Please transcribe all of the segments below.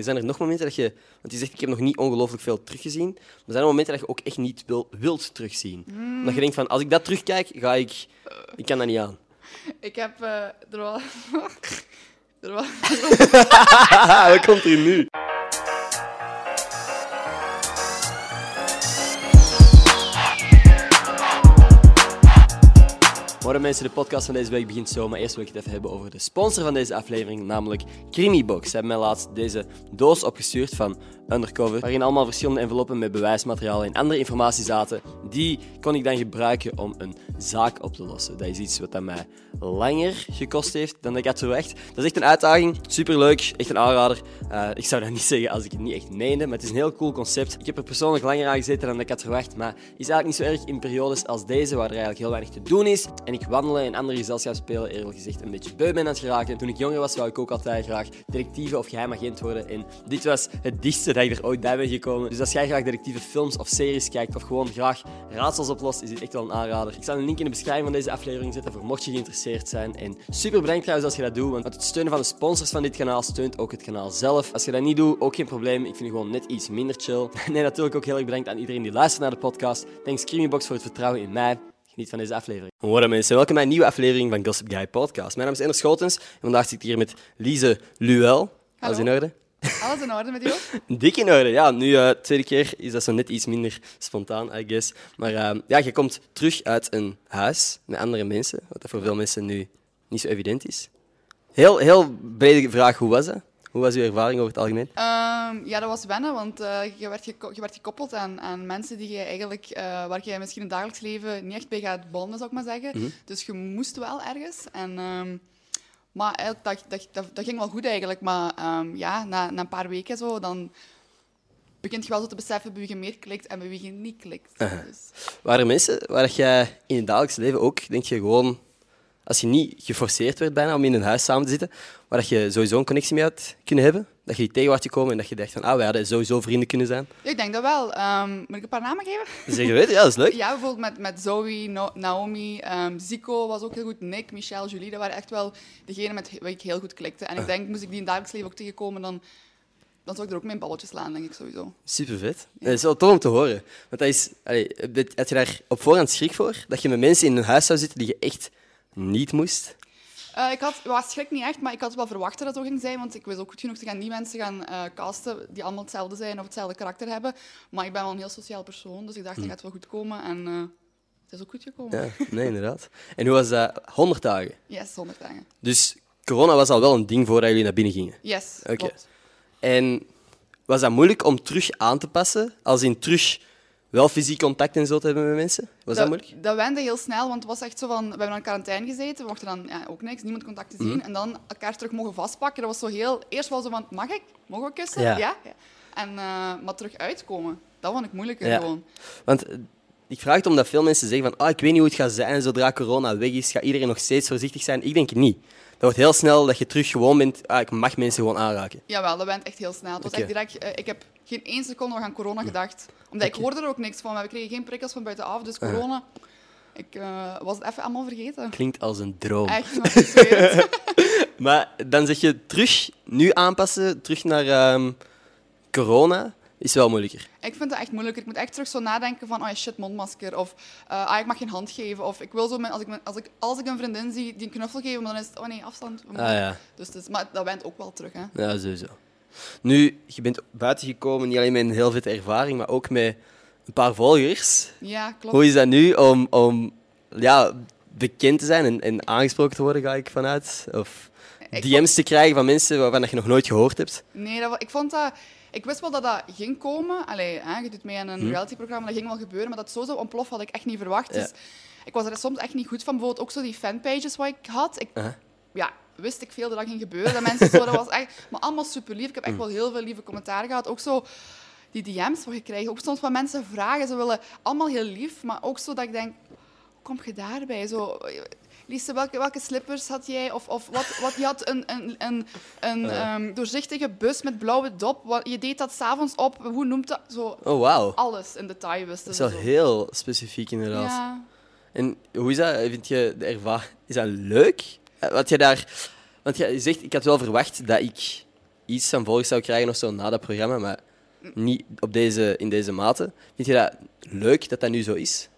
Zijn er nog momenten dat je... Want je zegt, ik heb nog niet ongelooflijk veel teruggezien. Maar zijn er momenten dat je ook echt niet wil, wilt terugzien? Dat je denkt van, als ik dat terugkijk, ga ik... Ik kan dat niet aan. Ik heb eh, er wel... er wel... Wat komt hier nu? Morgen mensen, de podcast van deze week begint zo, maar eerst wil ik het even hebben over de sponsor van deze aflevering, namelijk Crimibox. Ze hebben mij laatst deze doos opgestuurd van Undercover, waarin allemaal verschillende enveloppen met bewijsmateriaal en andere informatie zaten. Die kon ik dan gebruiken om een zaak op te lossen. Dat is iets wat aan mij langer gekost heeft dan ik had verwacht. Dat is echt een uitdaging, superleuk, echt een aanrader. Uh, ik zou dat niet zeggen als ik het niet echt meende, maar het is een heel cool concept. Ik heb er persoonlijk langer aan gezeten dan ik had verwacht, maar is eigenlijk niet zo erg in periodes als deze, waar er eigenlijk heel weinig te doen is. En ik wandelen en andere gezelschapsspelen eerlijk gezegd een beetje beu ben aan het geraken. Toen ik jonger was, wou ik ook altijd graag detectieve of geheim agent worden. En dit was het dichtste dat ik er ooit bij ben gekomen. Dus als jij graag detectieve films of series kijkt of gewoon graag raadsels oplost, is dit echt wel een aanrader. Ik zal een link in de beschrijving van deze aflevering zetten voor mocht je geïnteresseerd zijn. En super bedankt trouwens als je dat doet, want het steunen van de sponsors van dit kanaal steunt ook het kanaal zelf. Als je dat niet doet, ook geen probleem. Ik vind het gewoon net iets minder chill. Nee, natuurlijk ook heel erg bedankt aan iedereen die luistert naar de podcast. Thanks Creamybox voor het vertrouwen in mij. Geniet van deze aflevering. Hoi mensen, welkom bij een nieuwe aflevering van Gossip Guy Podcast. Mijn naam is Ender Schotens en vandaag zit ik hier met Lise Luel. Alles in orde? Alles in orde met jou? Dik in orde, ja. Nu, uh, tweede keer is dat zo net iets minder spontaan, I guess. Maar uh, ja, je komt terug uit een huis met andere mensen, wat dat voor veel mensen nu niet zo evident is. Heel, heel brede vraag, hoe was dat? Hoe was uw ervaring over het algemeen? Um, ja, dat was wennen, want uh, je, werd je werd gekoppeld aan, aan mensen die je eigenlijk, uh, waar je misschien in het dagelijks leven niet echt bij gaat bonden, zou ik maar zeggen. Mm -hmm. Dus je moest wel ergens. En, um, maar dat, dat, dat, dat, ging wel goed eigenlijk. Maar um, ja, na, na een paar weken zo, dan begint je wel zo te beseffen bij wie je meer klikt en bij wie je niet klikt. Uh -huh. dus. Waren mensen waar jij in het dagelijks leven ook, denk je gewoon als je niet geforceerd werd bijna om in een huis samen te zitten, waar je sowieso een connectie mee had kunnen hebben? Dat je die tegen was gekomen en dat je dacht van, ah, wij hadden sowieso vrienden kunnen zijn? Ik denk dat wel. Um, moet ik een paar namen geven? Zeker weten, ja, dat is leuk. Ja, bijvoorbeeld met, met Zoe, no Naomi, um, Zico was ook heel goed, Nick, Michelle, Julie, dat waren echt wel degenen met wie ik heel goed klikte. En ik denk, moest ik die in het dagelijks leven ook tegenkomen, dan dan zou ik er ook mijn balletjes slaan, denk ik sowieso. Super vet. Ja. Dat is wel tof om te horen. Want dat is, allee, had je daar op voorhand schrik voor? Dat je met mensen in een huis zou zitten die je echt niet moest? Uh, ik had, was schrik niet echt, maar ik had wel verwacht dat het zo ging zijn, want ik wist ook goed genoeg te gaan die mensen gaan uh, casten die allemaal hetzelfde zijn of hetzelfde karakter hebben. Maar ik ben wel een heel sociaal persoon, dus ik dacht, dat gaat wel goed komen en uh, het is ook goed gekomen. Ja, nee, inderdaad. En hoe was dat? 100 dagen? Yes, 100 dagen. Dus corona was al wel een ding voordat jullie naar binnen gingen? Yes, okay. klopt. En was dat moeilijk om terug aan te passen? Als in terug wel fysiek contact en zo te hebben met mensen? Was dat, dat moeilijk? Dat wende heel snel, want het was echt zo van... We hebben aan quarantaine gezeten, we mochten dan ja, ook niks, niemand contact te zien. Mm -hmm. En dan elkaar terug mogen vastpakken. Dat was zo heel... Eerst was zo van, mag ik? Mogen we kussen? Ja. ja? En, uh, maar terug uitkomen, dat vond ik moeilijker gewoon. Want ik vraag het omdat veel mensen zeggen van, oh, ik weet niet hoe het gaat zijn zodra corona weg is. Gaat iedereen nog steeds voorzichtig zijn? Ik denk niet. Dat wordt heel snel dat je terug gewoon bent, ah, ik mag mensen gewoon aanraken. Jawel, dat went echt heel snel. Okay. direct, uh, ik heb geen één seconde nog aan corona gedacht. Omdat okay. ik hoorde er ook niks van. We kregen geen prikkels van buitenaf, dus corona... Uh. Ik uh, was het even allemaal vergeten. Klinkt als een droom. Echt, maar het. maar dan zeg je terug, nu aanpassen, terug naar um, corona, is wel moeilijker. Ik vind het echt moeilijker. Ik moet echt terug zo nadenken van, oh shit, mondmasker. Of, uh, ah, ik mag geen hand geven. Of ik wil zo, als ik, als, ik, als ik een vriendin zie die een knuffel geven, dan is het, oh nee, afstand. Ah, ja. dus, dus, maar dat went ook wel terug, hè. Ja, sowieso. Nu, je bent buiten gekomen, niet alleen met een heel vette ervaring, maar ook met een paar volgers. Ja, klopt. Hoe is dat nu om, om ja, bekend te zijn en, en aangesproken te worden, ga ik vanuit? Of ik DM's vond... te krijgen van mensen waarvan je nog nooit gehoord hebt? Nee, dat, ik vond dat... Ik wist wel dat dat ging komen. Allee, hè, je doet mee aan een hm. realityprogramma, dat ging wel gebeuren. Maar dat zo zou ontploffen, had ik echt niet verwacht. Ja. Dus ik was er soms echt niet goed van. Bijvoorbeeld ook zo die fanpages wat ik had. Ik, uh -huh. ja, wist ik veel dat dat ging gebeuren. Dat mensen zo, dat was echt... Maar allemaal super lief. Ik heb echt wel heel veel lieve commentaaren gehad. Ook zo die DM's wat je krijgt. Ook soms wat mensen vragen. Ze willen allemaal heel lief, maar ook zo dat ik denk... Hoe kom je daarbij? Zo... Lise, welke, welke slippers had jij? Of, of wat, wat, je had een, een, een, een Uh. um, doorzichtige bus met blauwe dop. Wat, je deed dat s'avonds op. Hoe noemt dat? Zo, Oh, wauw. alles in detail wisten Dat is wel zo. heel specifiek, inderdaad. Ja. En hoe is dat? Vind je de ervaring... Is dat leuk? Eh, Wat je daar... Want je zegt, ik had wel verwacht dat ik iets van volgers zou krijgen of zo na dat programma, maar niet op deze, in deze mate. Vind je dat leuk dat dat nu zo is?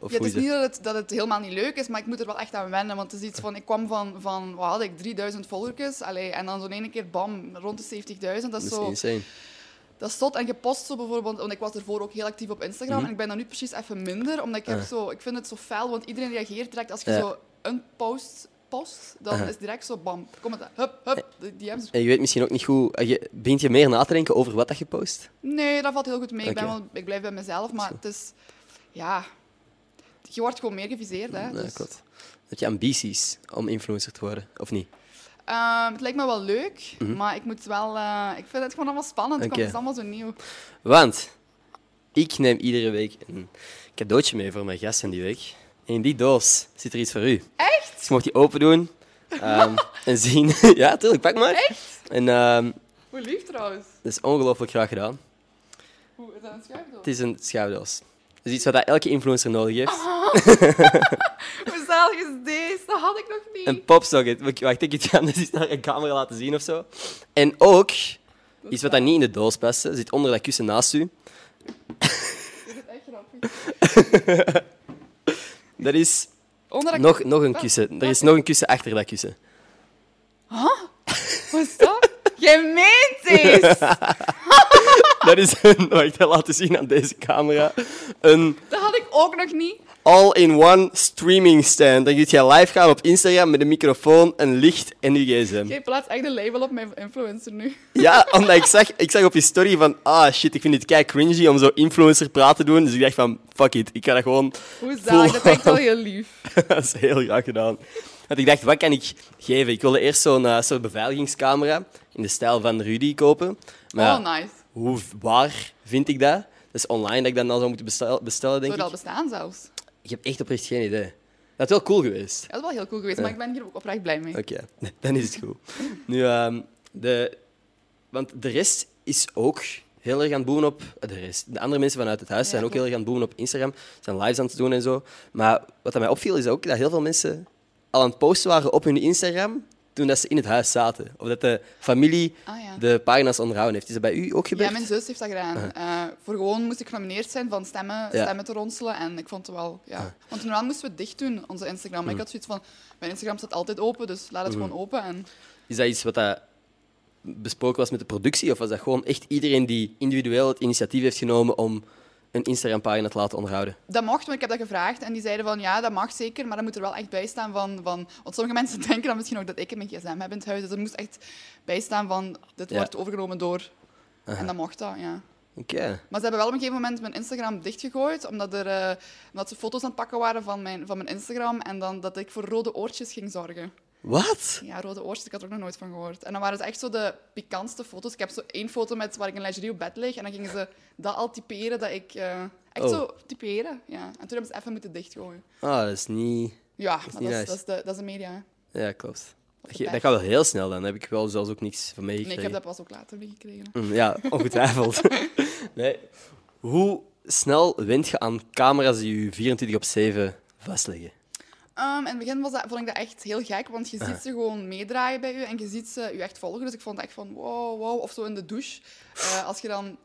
Of Ja, het is niet dat het, dat het helemaal niet leuk is, maar ik moet er wel echt aan wennen. Want het is iets van, ik kwam van, van wat had ik, 3000 volgers. Allee, en dan zo'n ene keer, bam, rond de 70.000. Dat is Dat is zo... insane. Dat is tot. En je post zo bijvoorbeeld, want ik was ervoor ook heel actief op Instagram. Mhm. En ik ben dan nu precies even minder, omdat ik, heb Ah. zo, ik vind het zo fel, want iedereen reageert direct. Als je Ja. zo een post post, dan is direct zo bam, kom het, hup, hup, de DM's. En je weet misschien ook niet goed... eh, Je, begint je meer na te denken over wat dat je post? Nee, dat valt heel goed mee. Ik, ben wel, ik blijf bij mezelf, maar het is, ja, je wordt gewoon meer geviseerd. Hè, Ja, dus. klopt. Heb je ambities om influencer te worden, of niet? Ehm, het lijkt me wel leuk, maar ik moet wel, eh, ik vind het gewoon allemaal spannend. Mhm. Oké. Het is allemaal zo nieuw. Want ik neem iedere week een cadeautje mee voor mijn gasten die week. En in die doos zit er iets voor u. Echt? Dus je mag die open doen ehm, en zien. ja, tuurlijk, pak maar. Echt? En ehm, Hoe lief trouwens. dat is ongelooflijk graag gedaan. Hoe is dat een schuifdoos? Het is een schuifdoos. Dus iets wat dat elke influencer nodig heeft. Hoe zalig is deze? Dat had ik nog niet. Een popsocket. Wacht, ik ga het naar een camera laten zien of zo. En ook iets wat dat niet in de doos past. zit onder dat kussen naast u. Dit is echt grappig. Dat is dat... nog, nog een kussen. Er is nog een kussen achter dat kussen. Wat is dat? Jij meent! Dat is een... Wacht, laten zien aan deze camera. Een Dat had ik ook nog niet. all-in-one streaming stand. Dan kun je live gaan op Instagram met een microfoon, een licht en je gsm. Jij plaatst echt een label op mijn influencer nu. Ja, omdat ik zag, ik zag op je story van... Ah, shit, ik vind het kei cringy om zo influencer praat te doen. Dus ik dacht van, fuck it, ik ga dat gewoon... Hoe zalig, dat vind ik wel heel lief. dat is heel graag gedaan. Want ik dacht, wat kan ik geven? Ik wilde eerst zo'n eh, soort beveiligingscamera in de stijl van Rudy kopen. Maar Oh, nice. Hoe, waar vind ik dat? Dat is online dat ik dat dan zou moeten bestel- bestellen, denk Zou ik. dat al bestaan zelfs? Ik heb echt oprecht geen idee. Dat is wel cool geweest. Dat is wel heel cool geweest, maar ik ben hier ook oprecht blij mee. Oké, dan is het goed. Nu, ehm, de, want de rest is ook heel erg aan het boemen op... De, rest, de andere mensen vanuit het huis Ja, zijn ook heel erg aan het boemen op Instagram. Zijn lives aan het doen en zo. Maar wat mij opviel, is ook dat heel veel mensen al aan het posten waren op hun Instagram toen dat ze in het huis zaten. Of dat de familie Ah, ja. de pagina's onderhouden heeft. Is dat bij u ook gebeurd? Ja, mijn zus heeft dat gedaan. Eh, voor gewoon moest ik genomineerd zijn van stemmen, Ja. stemmen te ronselen. En ik vond het wel, ja. Want normaal moesten we het dicht doen, onze Instagram. Maar ik had zoiets van, mijn Instagram staat altijd open, dus laat het gewoon open. En Is dat iets wat dat besproken was met de productie? Of was dat gewoon echt iedereen die individueel het initiatief heeft genomen om een Instagram-pagina te laten onderhouden? dat mocht, want ik heb dat gevraagd. En die zeiden van, ja, dat mag zeker, maar dan moet er wel echt bij staan van... van want sommige mensen denken dan misschien ook dat ik mijn gsm heb in het huis. Dus er moest echt bij staan van, dit Ja. wordt overgenomen door... En dat mocht dat, ja. Oké. Maar ze hebben wel op een gegeven moment mijn Instagram dichtgegooid, omdat, er, eh, omdat ze foto's aan het pakken waren van mijn, van mijn Instagram en dan dat ik voor rode oortjes ging zorgen. Wat? Ja, rode oortjes, ik had er ook nog nooit van gehoord. En dan waren ze echt zo de pikantste foto's. Ik heb zo één foto met waar ik in lingerie op bed lig en dan gingen ze dat al typeren, dat ik... eh, echt Oh. zo typeren, ja. En toen hebben ze even moeten dichtgooien. Ah, dat is niet... Ja, is maar dat is, nice. dat, is de, dat is de media. hè. Ja, klopt. Dat gaat wel heel snel dan. Heb ik wel zelfs ook niks van Nee, meegekregen. ik heb dat pas ook later meegekregen. Mm, Ja, ongetwijfeld. nee. Hoe snel wint je aan camera's die je 24 op 7 vastleggen? Ehm, in het begin was dat, vond ik dat echt heel gek, want je ziet ze gewoon meedraaien bij u en je ziet ze je echt volgen. Dus ik vond het echt van wow, wow. Of zo in de douche. Eh, als je dan,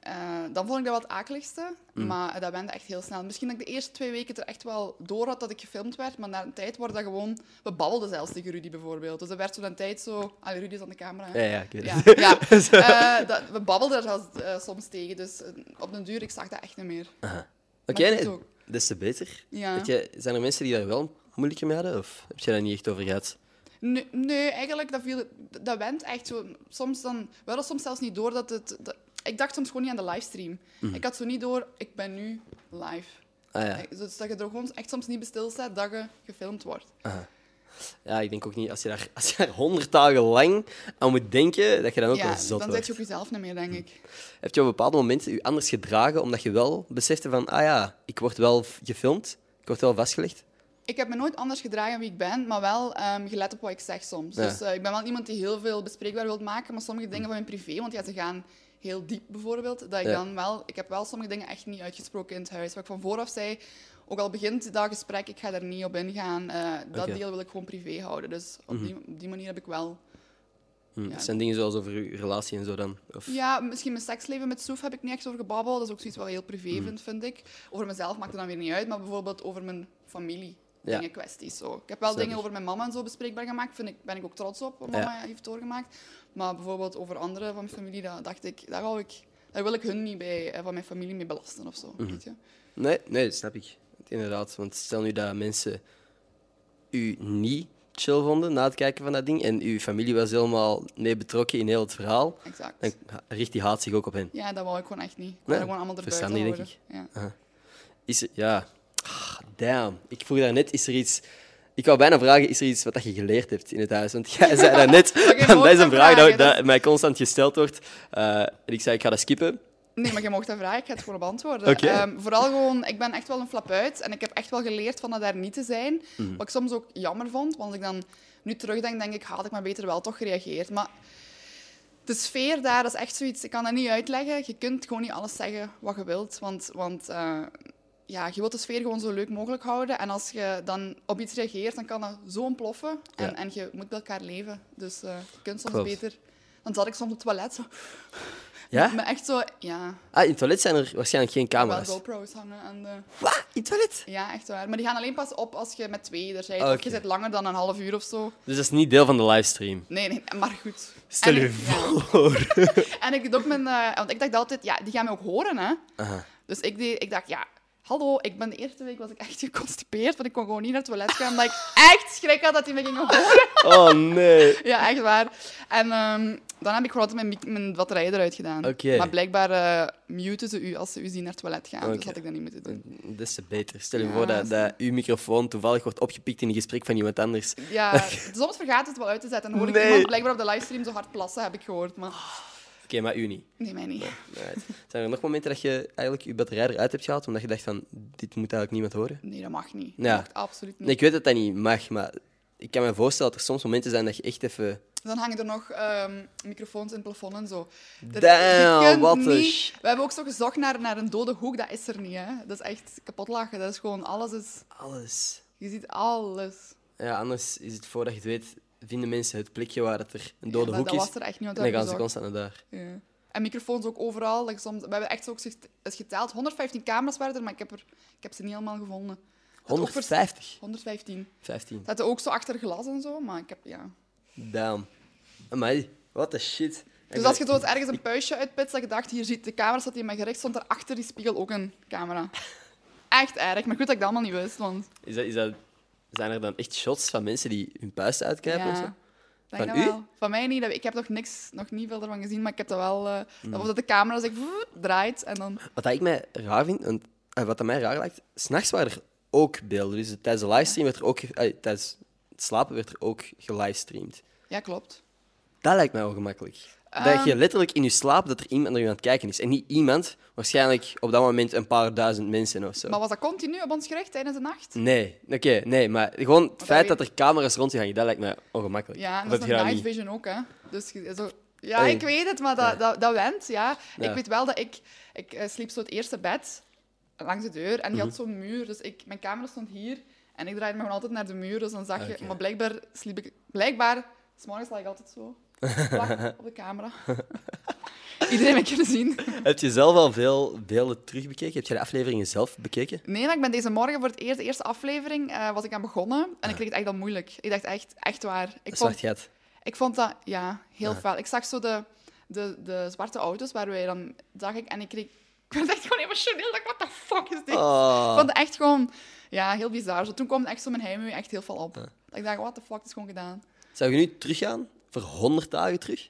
eh, dan vond ik dat het akeligste, maar dat wende echt heel snel. Misschien dat ik de eerste twee weken er echt wel door had dat ik gefilmd werd, maar na een tijd wordt dat gewoon... We babbelden zelfs tegen Rudy bijvoorbeeld. Dus er werd zo een tijd zo... Allee, Rudy is aan de camera. hè. Ja, ja, ik weet Ja, het. ja. Eh, dat, we babbelden er zelfs, soms tegen, dus op den duur, ik zag dat echt niet meer. Oké, ook. Des te beter. Ja. Heb jij- zijn er mensen die daar wel moeilijker mee hadden? Of heb je daar niet echt over gehad? Nee, nee, eigenlijk, dat, viel, dat went echt zo. Soms dan, we hadden soms zelfs niet door dat het... dat- ik dacht soms gewoon niet aan de livestream. Ik had zo niet door, ik ben nu live. Ah ja. Dus dat je er gewoon echt soms niet bij stilstaat dat je gefilmd wordt. Ja, ik denk ook niet, als je daar, als je daar honderd dagen lang aan moet denken, dat je dan ook ja, wel zot dan zet je ook jezelf niet meer, denk ik. Heb je op bepaalde momenten je anders gedragen, omdat je wel besefte van, ah ja, ik word wel gefilmd, ik word wel vastgelegd? Ik heb me nooit anders gedragen wie ik ben, maar wel ehm, gelet op wat ik zeg soms. Ja. Dus eh, ik ben wel iemand die heel veel bespreekbaar wil maken, maar sommige dingen van mijn privé, want ja, ze gaan heel diep bijvoorbeeld, dat ik Ja. dan wel... Ik heb wel sommige dingen echt niet uitgesproken in het huis. Wat ik van vooraf zei, ook al begint dat gesprek, ik ga daar niet op ingaan. eh, dat deel wil ik gewoon privé houden. Dus op, die, op die manier heb ik wel Hm, Ja. Dat zijn dingen zoals over uw relatie en zo dan. Of... Ja, misschien mijn seksleven met Soef heb ik niet echt over gebabbeld. Dat is ook zoiets wat heel privé Hm. vind, vind ik. Over mezelf maakt het dan weer niet uit, maar bijvoorbeeld over mijn familie. Ja. Dingen, kwesties. Zo. Ik heb wel dingen ik. over mijn mama en zo bespreekbaar gemaakt. Vind ik, ben ik ook trots op, wat Ja. mama heeft doorgemaakt. Maar bijvoorbeeld over anderen van mijn familie, dat dacht ik, daar, hou ik, daar wil ik hun niet bij, eh, van mijn familie mee belasten of zo. Mhm. weet je. Nee, nee, dat snap ik. Inderdaad. Want stel nu dat mensen u niet chill vonden na het kijken van dat ding en uw familie was helemaal mee betrokken in heel het verhaal, Exact. dan richt die haat zich ook op hen. Ja, dat wou ik gewoon echt niet. Ik Nee, gewoon allemaal erbij verstandig, denk houden. Ja. Is er, ja. Ah, damn. Ik vroeg daarnet, is er iets... Ik wou bijna vragen, is er iets wat je geleerd hebt in het huis? Want jij zei daarnet, mag dat is een vraag dat, vragen, dat dat mij constant gesteld wordt. Eh, en ik zei, ik ga dat skippen. Nee, maar je mocht dat vragen, ik ga het gewoon beantwoorden. Oké. Ehm, vooral gewoon, ik ben echt wel een flapuit en ik heb echt wel geleerd van dat daar niet te zijn. Mhm. Wat ik soms ook jammer vond, want als ik dan nu terugdenk, denk ik, had ik maar beter wel toch gereageerd. Maar de sfeer daar, dat is echt zoiets, ik kan dat niet uitleggen. Je kunt gewoon niet alles zeggen wat je wilt, want, want eh, ja, je wilt de sfeer gewoon zo leuk mogelijk houden. En als je dan op iets reageert, dan kan dat zo ontploffen. En, Ja. en je moet bij elkaar leven. Dus eh, je kunt soms Klopt. beter... Dan zat ik soms op het toilet zo... Ja? Maar echt zo, ja... Ah, in het toilet zijn er waarschijnlijk geen Wel camera's. GoPro's hangen aan de... Wat? In het toilet? Ja, echt waar. Maar die gaan alleen pas op als je met twee er bent. Je zit langer dan een half uur of zo. Dus dat is niet deel van de livestream. Nee, nee, maar goed. Stel En je ik- ja. voor. En ik doe ook mijn... eh, want ik dacht altijd, ja, die gaan me ook horen, hè. Aha. Dus ik, deed, ik dacht, ja... Hallo, ik ben de eerste week was ik echt geconstipeerd, want ik kon gewoon niet naar het toilet gaan, omdat ik echt schrik had dat die me gingen horen. Oh, nee. Ja, echt waar. En ehm, dan heb ik gewoon altijd mijn, mijn batterij eruit gedaan. Oké. Maar blijkbaar eh muten ze u als ze u zien naar het toilet gaan, Oké. dus had ik dat niet moeten doen. Des te beter. Stel je Ja, voor dat, dat dat uw microfoon toevallig wordt opgepikt in een gesprek van iemand anders. Ja, soms vergaat het wel uit te zetten. Dan hoor ik iemand blijkbaar op de livestream zo hard plassen, heb ik gehoord. Maar maar u niet. nee, mij niet. Right. Zijn er nog momenten dat je eigenlijk je batterij eruit hebt gehaald, omdat je dacht van, dit moet eigenlijk niemand horen? Nee, dat mag niet. Ja. Dat mag absoluut niet. Nee, ik weet dat dat niet mag, maar ik kan me voorstellen dat er soms momenten zijn dat je echt even... Dan hangen er nog ehm, microfoons in het plafond en zo. Er- Damn, wat niet- We hebben ook zo gezocht naar, naar een dode hoek. Dat is er niet, hè. Dat is echt kapot lachen. Dat is gewoon... Alles is... Alles. Je ziet alles. Ja, anders is het voordat je het weet, vinden mensen het plekje waar het er een dode Ja, dat, hoek dat is. was er echt niet, want dan gaan ze constant naar daar. Ja. En microfoons ook overal. Dat je soms, we hebben echt ook geteld. 115 camera's waren er, maar ik heb, er, ik heb ze niet allemaal gevonden. Dat ook vers- 150. 115. 15. Dat zaten ook zo achter glas en zo, maar ik heb... Ja. Damn. Amai, what the shit. Dus als je zo ergens een puistje uitpitst, dat je dacht, hier ziet de camera staat hier in mijn gericht, stond er achter die spiegel ook een camera. Echt erg, maar goed dat ik dat allemaal niet wist, want... Is dat, is dat, zijn er dan echt shots van mensen die hun puist uitknijpen of zo? Ja, denk Van dat wel. Van mij niet. Ik heb nog niks, nog niet veel ervan gezien, maar ik heb dat wel... eh Mm. dat, of dat de camera zich draait en dan... Wat ik mij raar vind, want, eh, wat dat mij raar lijkt, s'nachts waren er ook beelden. Dus tijdens de livestream werd er ook, eh, tijdens het slapen werd er ook gelivestreamd. Ja, klopt. Dat lijkt mij ongemakkelijk. Dat Ehm. je letterlijk in je slaap dat er iemand naar je aan het kijken is. En niet iemand, waarschijnlijk op dat moment een paar duizend mensen of zo. Maar was dat continu op ons gericht tijdens de nacht? Nee, oké, nee, maar gewoon het dat feit weet- dat er camera's rond je hangen, dat lijkt mij ongemakkelijk. Ja, en dat is je een dat night niet? vision ook, hè. Dus je- zo... Ja, ik weet het, maar dat, dat, dat went, ja. Ja. Ik weet wel dat ik... Ik eh, sliep zo het eerste bed langs de deur en die Mhm. had zo'n muur. Dus ik, mijn camera stond hier en ik draaide me gewoon altijd naar de muur. Dus dan zag je... Oké. Maar blijkbaar sliep ik... Blijkbaar... S'morgens lag ik altijd zo. op de camera. Iedereen heeft kunnen zien. Heb je zelf al veel beelden terugbekeken? Heb je de afleveringen zelf bekeken? Nee, maar ik ben deze morgen voor het eerst, de eerste aflevering, eh, was ik aan begonnen. En ik kreeg het echt al moeilijk. Ik dacht echt, echt waar. Ik vond, ik vond dat, ja, heel Ja. fel. Ik zag zo de, de, de zwarte auto's waar wij dan, zag ik, en ik kreeg, ik werd echt gewoon emotioneel. Dacht, what the fuck is dit? Oh. Ik vond het echt gewoon, ja, heel bizar. Zo, toen kwam echt zo mijn heimwee echt heel veel op. Dat Ik dacht, what the fuck, is gewoon gedaan. Zou je nu teruggaan? Voor 100 dagen terug?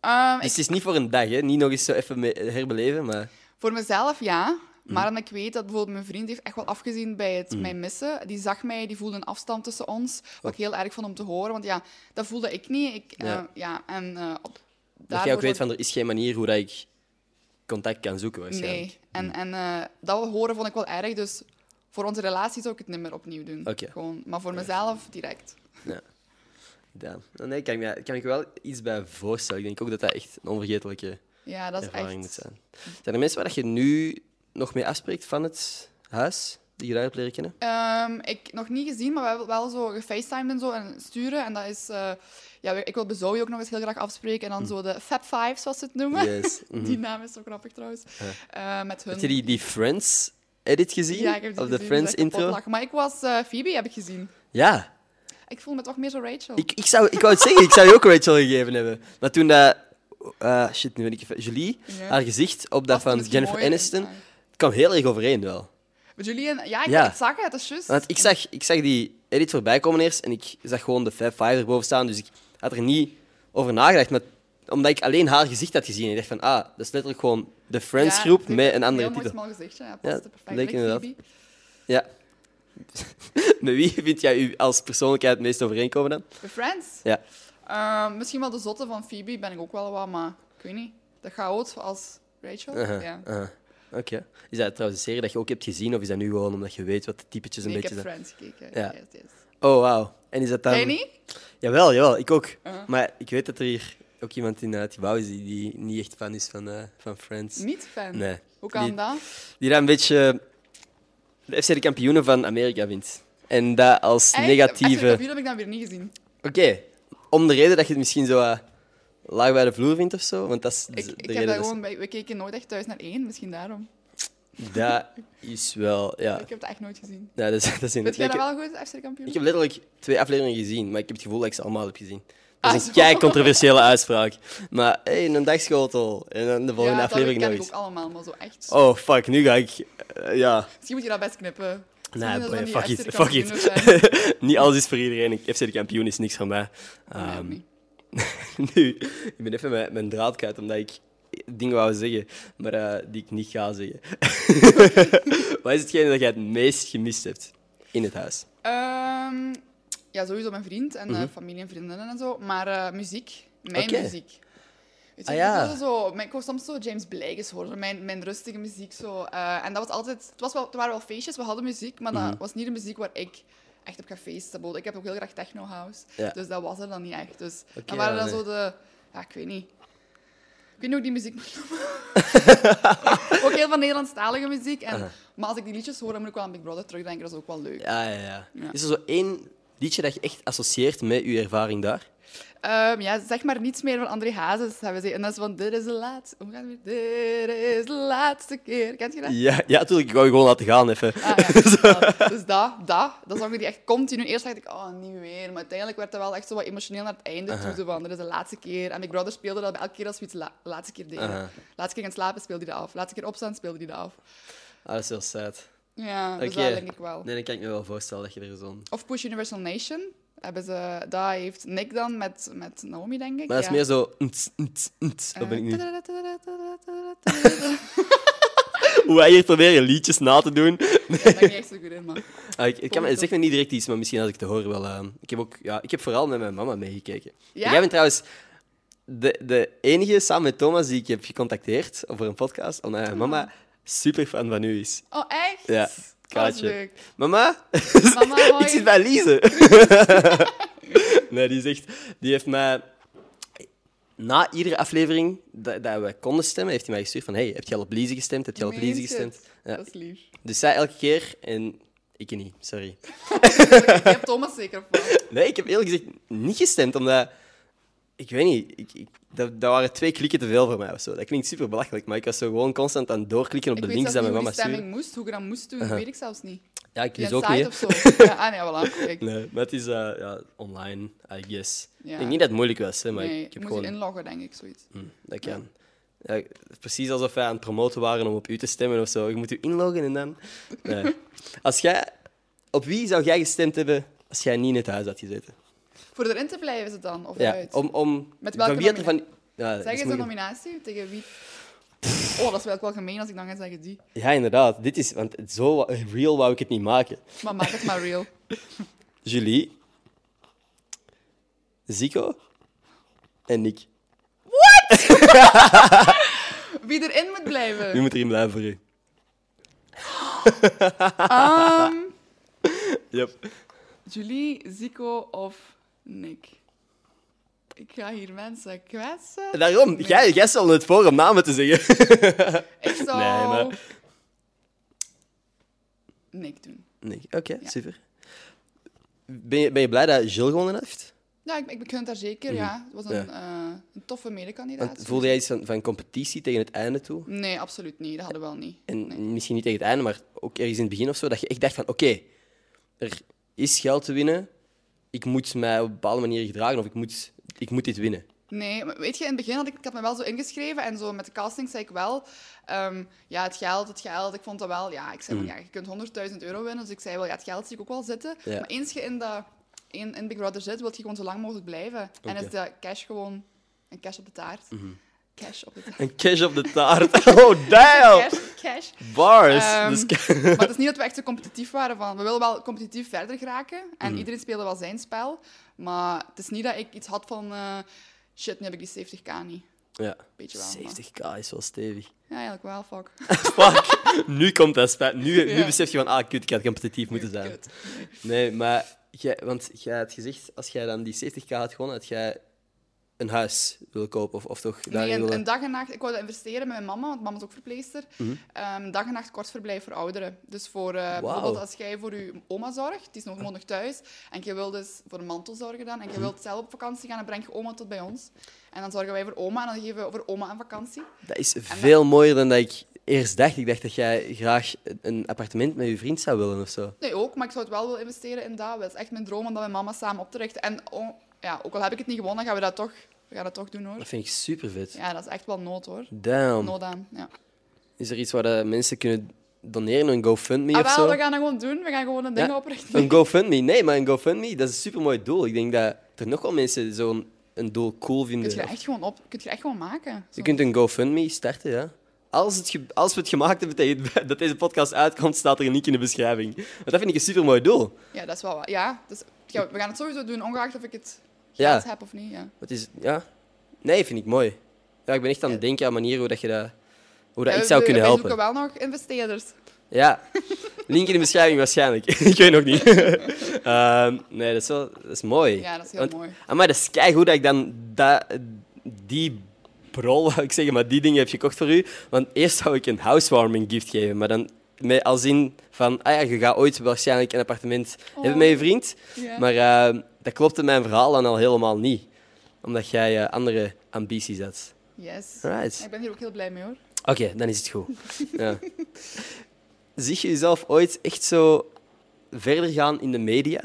Ehm, Dus het is niet voor een dag, hè? Niet nog eens zo even herbeleven, maar... Voor mezelf, ja. Mhm. Maar dan ik weet dat bijvoorbeeld mijn vriend heeft echt wel afgezien bij het mij missen. Die zag mij, die voelde een afstand tussen ons. Wat ik heel erg vond om te horen. Want ja, dat voelde ik niet. Ik, eh, Ja. ja. en eh, op, Dat jij ook weet van, er is geen manier hoe dat ik contact kan zoeken, waarschijnlijk. Nee. En, en eh, dat horen vond ik wel erg. Dus voor onze relatie zou ik het niet meer opnieuw doen. Oké. Gewoon, maar voor mezelf direct. Ja. Ja. Nee, kan ik, me, kan ik wel iets bij voorstellen. Ik denk ook dat dat echt een onvergetelijke Ja, dat is ervaring echt... moet zijn. Zijn er mensen waar je nu nog mee afspreekt van het huis? die je daar hebt leren kennen? Ehm, ik nog niet gezien, maar we hebben wel zo gefacetimed en zo en sturen. En dat is... eh, ja, ik wil Zoe ook nog eens heel graag afspreken. En dan zo de Fab Five, zoals ze het noemen. Yes. Die naam is zo grappig trouwens. Eh, met hun... Heb je die, die Friends edit gezien? Ja, ik heb die of de Friends intro? Maar ik was eh, Phoebe, heb ik gezien. Ja. Ik voel me toch meer zo Rachel. Ik, ik, zou, ik wou het zeggen, ik zou je ook Rachel gegeven hebben. Maar toen dat... eh, shit, nu ben ik even... Julie, Ja. haar gezicht op dat van Jennifer Aniston, het kwam heel erg overeen wel. Met Julian, ja, ik, Ja. ik zag het, dat is juist. Want ik zag, ik zag die edit voorbij komen eerst en ik zag gewoon de Fab Five erboven staan, dus ik had er niet over nagedacht. Maar omdat ik alleen haar gezicht had gezien, ik dacht van, ah, dat is letterlijk gewoon de Friends Ja, groep het is met een andere heel mooi titel. smal gezichtje. Ja, Ja, past er perfect. leek inderdaad. Ja. met wie vind jij u als persoonlijkheid het meest overeenkomen dan? De Friends. Ja. Ehm, misschien wel de zotte van Phoebe ben ik ook wel wat, maar ik weet niet. De chaot als Rachel. Ja. Oké. Is dat trouwens een serie dat je ook hebt gezien, of is dat nu gewoon omdat je weet wat de typetjes een Nee, ik beetje heb zijn? Friends gekeken. Ja. Yes, yes. Oh, wauw. En is dat dan... Jij niet? Jawel, jawel, ik ook. Maar ik weet dat er hier ook iemand in het gebouw is die, die niet echt fan is van, eh, van Friends. Niet fan. Nee. Hoe kan Die- dat? Die dat een beetje de FC de kampioenen van Amerika vindt. En dat als Echt? negatieve... Echt, heb ik dan weer niet gezien. Oké, om de reden dat je het misschien zo eh, laag bij de vloer vindt of zo. Want dat is Ik, de ik reden heb dat dat- gewoon bij, we keken nooit echt thuis naar één, misschien daarom. Dat is wel... Ja, Ik heb het echt nooit gezien. ja dat is, dat is jij dat wel goed, FC de kampioen? ik heb letterlijk twee afleveringen gezien, maar ik heb het gevoel dat ik ze allemaal heb gezien. Dat is een kei controversiële uitspraak. Maar hey, een dagschotel en dan de volgende ja, dat aflevering ken nog ik eens. ook allemaal, maar zo echt. Oh, fuck, nu ga ik... eh, ja, Misschien moet je dat best knippen. nee, dat boy, fuck it, fuck it. Niet alles is voor iedereen. FC de kampioen is niks voor mij. Nee, Ehm, nu, ik ben even mijn, mijn draad kwijt, omdat ik dingen wou zeggen, maar eh, die ik niet ga zeggen. Wat is hetgene dat jij het meest gemist hebt in het huis? Ehm, ja, sowieso mijn vriend en eh, familie en vriendinnen en zo. Maar eh, muziek. Mijn muziek. Weet je, Ah, ik, ja. zo, ik wou soms zo James Blake horen, mijn, mijn rustige muziek. Zo. Eh, en dat was altijd... Het, was wel, het waren wel feestjes, we hadden muziek, maar Mhm. dat was niet de muziek waar ik echt op ga feesten. Ik heb ook heel graag techno-house, Ja. dus dat was er dan niet echt. Dus dan waren nee. zo de... Ja, ik weet niet. Ik weet niet hoe ik die muziek moet noemen. ook heel veel Nederlandstalige muziek. En. Maar als ik die liedjes hoor, dan moet ik wel aan Big Brother terugdenken. Dat is ook wel leuk. Ja, ja, ja. Ja. Is er zo één liedje dat je echt associeert met je ervaring daar? Ehm, ja, zeg maar niets meer van André Hazes. Hebben ze. En dat is van, dit is de laatste... Hoe gaat het weer? Dit is de laatste keer. Kent je dat? Ja, ja natuurlijk. Ik wou je gewoon laten gaan even. Ah, ja. dus dat, dus dat, dat, dat zong die echt continu. Eerst dacht ik, oh, niet weer. Maar uiteindelijk werd dat wel echt zo wat emotioneel naar het einde toe. Zo van, dit is de laatste keer. En Big Brother speelde dat bij elke keer als we iets la laatste keer deden. Aha. Laatste keer gaan slapen speelde hij dat af. Laatste keer opstaan speelde hij dat af. Ah, dat is heel sad. Ja, dus dat denk ik wel. Nee, dan kan ik me wel voorstellen dat je er zo'n... Of Push Universal Nation. Hebben ze, dat heeft Nick dan met, met Naomi, denk ik. Maar dat is ja. meer zo... nt, nt, nt. Wat ben ik nu? Hoe wij hier proberen liedjes na te doen. Ja, daar ben ik niet echt zo goed in, man. Ah, ik, ik kan, ik me niet direct iets, maar misschien als ik het hoor wel. eh, ik, heb ook, ja, ik heb vooral met mijn mama meegekeken. Ja? Jij bent trouwens de, de enige samen met Thomas die ik heb gecontacteerd over een podcast, omdat mijn mama super fan van u is. Oh, echt? Ja, leuk. Mama, Mama, hoi. ik zit bij Lise. nee, die zegt, die heeft mij na iedere aflevering dat, dat we konden stemmen, heeft hij mij gestuurd van hey, heb je al op Lise gestemd? Heb je al op je gestemd? Ja. Dat is lief. Dus zij elke keer en ik niet, sorry. Je hebt Thomas zeker wel. Nee, ik heb eerlijk gezegd niet gestemd, omdat... Ik weet niet, ik, ik, dat, dat waren twee klikken te veel voor mij of zo. Dat klinkt super belachelijk, maar ik was zo gewoon constant aan het doorklikken op Ik de links dat mijn hoe mama stuurde. moest, hoe je dat moest doen, weet ik zelfs niet. Ja, ik een ook niet. of zo. Ja, ah nee, voilà. Kijk. Nee, maar het is eh, ja, online, I guess. Ja. Ik denk niet dat het moeilijk was, hè, maar nee, ik ik heb moest gewoon... je inloggen, denk ik, zoiets. Hm, dat kan. Ja, precies alsof wij aan het promoten waren om op u te stemmen of zo. Je moet u inloggen en dan... Nee. Als jij... Op wie zou jij gestemd hebben als jij niet in het huis had gezeten? Voor erin te blijven is het dan, of Ja, uit? om... om Met welke van wie had er van... Ja, dat Zeg eens een nominatie, tegen wie? Oh, dat is wel wel gemeen als ik dan ga zeggen die. Ja, inderdaad. Dit is... Want zo real wou ik het niet maken. Maar maak het maar real. Julie, Zico en Nick. Wie erin moet blijven? Wie moet erin blijven voor u? Ehm, Yep. Julie, Zico of Nick? Ik ga hier mensen kwetsen. Daarom, Nee. jij, jij stelde het voor om namen te zeggen. Ik zou... Nee, maar- niks doen. Nee. Oké, super. Ben je, ben je blij dat Jill gewonnen heeft? Ja, ik, ik gun het daar zeker, ja. Het was een, eh, een toffe medekandidaat. Want voelde jij iets van, van competitie tegen het einde toe? Nee, absoluut niet. Dat hadden we wel niet. En Nee. misschien niet tegen het einde, maar ook ergens in het begin of zo, dat je echt dacht van oké, er is geld te winnen, ik moet mij op een bepaalde manier gedragen of ik moet, ik moet dit winnen. Nee, maar weet je, in het begin had ik, ik had me wel zo ingeschreven en zo met de casting zei ik wel, ehm, ja, het geld, het geld, ik vond dat wel, ja, ik zei van, ja, je kunt 100.000 euro winnen, dus ik zei wel, ja, het geld zie ik ook wel zitten. Ja. Maar eens je in, dat, in, in Big Brother zit, wil je gewoon zo lang mogelijk blijven. En is de cash gewoon een cash op de taart. Cash op de taart. Een cash op de taart. Oh, damn! Cash, cash. Bars! Ehm, Dus- Maar het is niet dat we echt zo competitief waren. Van, we willen wel competitief verder geraken. En Mhm. iedereen speelde wel zijn spel. Maar het is niet dat ik iets had van... eh, shit, nu heb ik die 70k niet. ja. Beetje wel. maar- 70k is wel stevig. Ja, eigenlijk wel, fuck. Fuck, nu komt dat spijt. Nu, nu besef je van, ah, kut, ik had competitief moeten zijn. Kut. Nee, maar jij, want jij had gezegd, als jij dan die 70k had gewonnen, had jij een huis willen kopen of, of toch Nee, daarin een, willen... een dag en nacht... Ik dat investeren met mijn mama, want mama is ook verpleegster. Mhm. Ehm, dag en nacht kortverblijf voor ouderen. Dus voor, eh, bijvoorbeeld als jij voor je oma zorgt, die is nog nog thuis, en je wilt dus voor een mantel zorgen dan, en Mhm. je wilt zelf op vakantie gaan, dan breng je oma tot bij ons. En dan zorgen wij voor oma, en dan geven we voor oma een vakantie. Dat is veel mooier dan dat ik eerst dacht. Ik dacht dat jij graag een appartement met je vriend zou willen of zo. Nee, ook, maar ik zou het wel willen investeren in dat. Het is echt mijn droom om dat met mama samen op te richten. En ja, ook al heb ik het niet gewonnen, gaan we dat toch, we gaan dat toch doen hoor. Dat vind ik super vet. Ja, dat is echt wel nood hoor. Damn. Nood aan. Ja. Is er iets waar de mensen kunnen doneren? Een GoFundMe Ah, of zo? we gaan dat gewoon doen. We gaan gewoon een ding Ja, oprichten. Een GoFundMe? Nee, maar een GoFundMe, dat is een supermooi doel. Ik denk dat er nog wel mensen zo'n een doel cool vinden. Kun je echt gewoon op, kun je echt gewoon maken. Zo. Je kunt een GoFundMe starten, ja. Als, het als we het gemaakt hebben tegen- dat deze podcast uitkomt, staat er een link in de beschrijving. Want dat vind ik een supermooi doel. Ja, dat is wel wat. Ja, dus, ja, we gaan het sowieso doen, ongeacht of ik het Ja. geld heb of niet. Ja. Wat is, ja? Nee, vind ik mooi. Ja, ik ben echt aan het denken aan manieren hoe, dat je dat, hoe dat Ja, ik we- zou we- kunnen helpen. zoeken wel nog investeerders. Ja, link in de beschrijving waarschijnlijk. ik weet nog niet. Ehm, nee, dat is, wel, dat is mooi. Ja, dat is heel Want- mooi. Maar dat is keigoed dat ik dan dat, die brol, wou ik zeggen, maar die dingen heb gekocht voor u. Want eerst zou ik een housewarming gift geven, maar dan met als in van, ah ja, je gaat ooit waarschijnlijk een appartement hebben met je vriend. Ja. Maar eh, dat klopte mijn verhaal dan al helemaal niet. Omdat jij eh, andere ambities had. Yes. Right. Ik ben hier ook heel blij mee hoor. Oké, dan is het goed. Ja. Zie je jezelf ooit echt zo verder gaan in de media?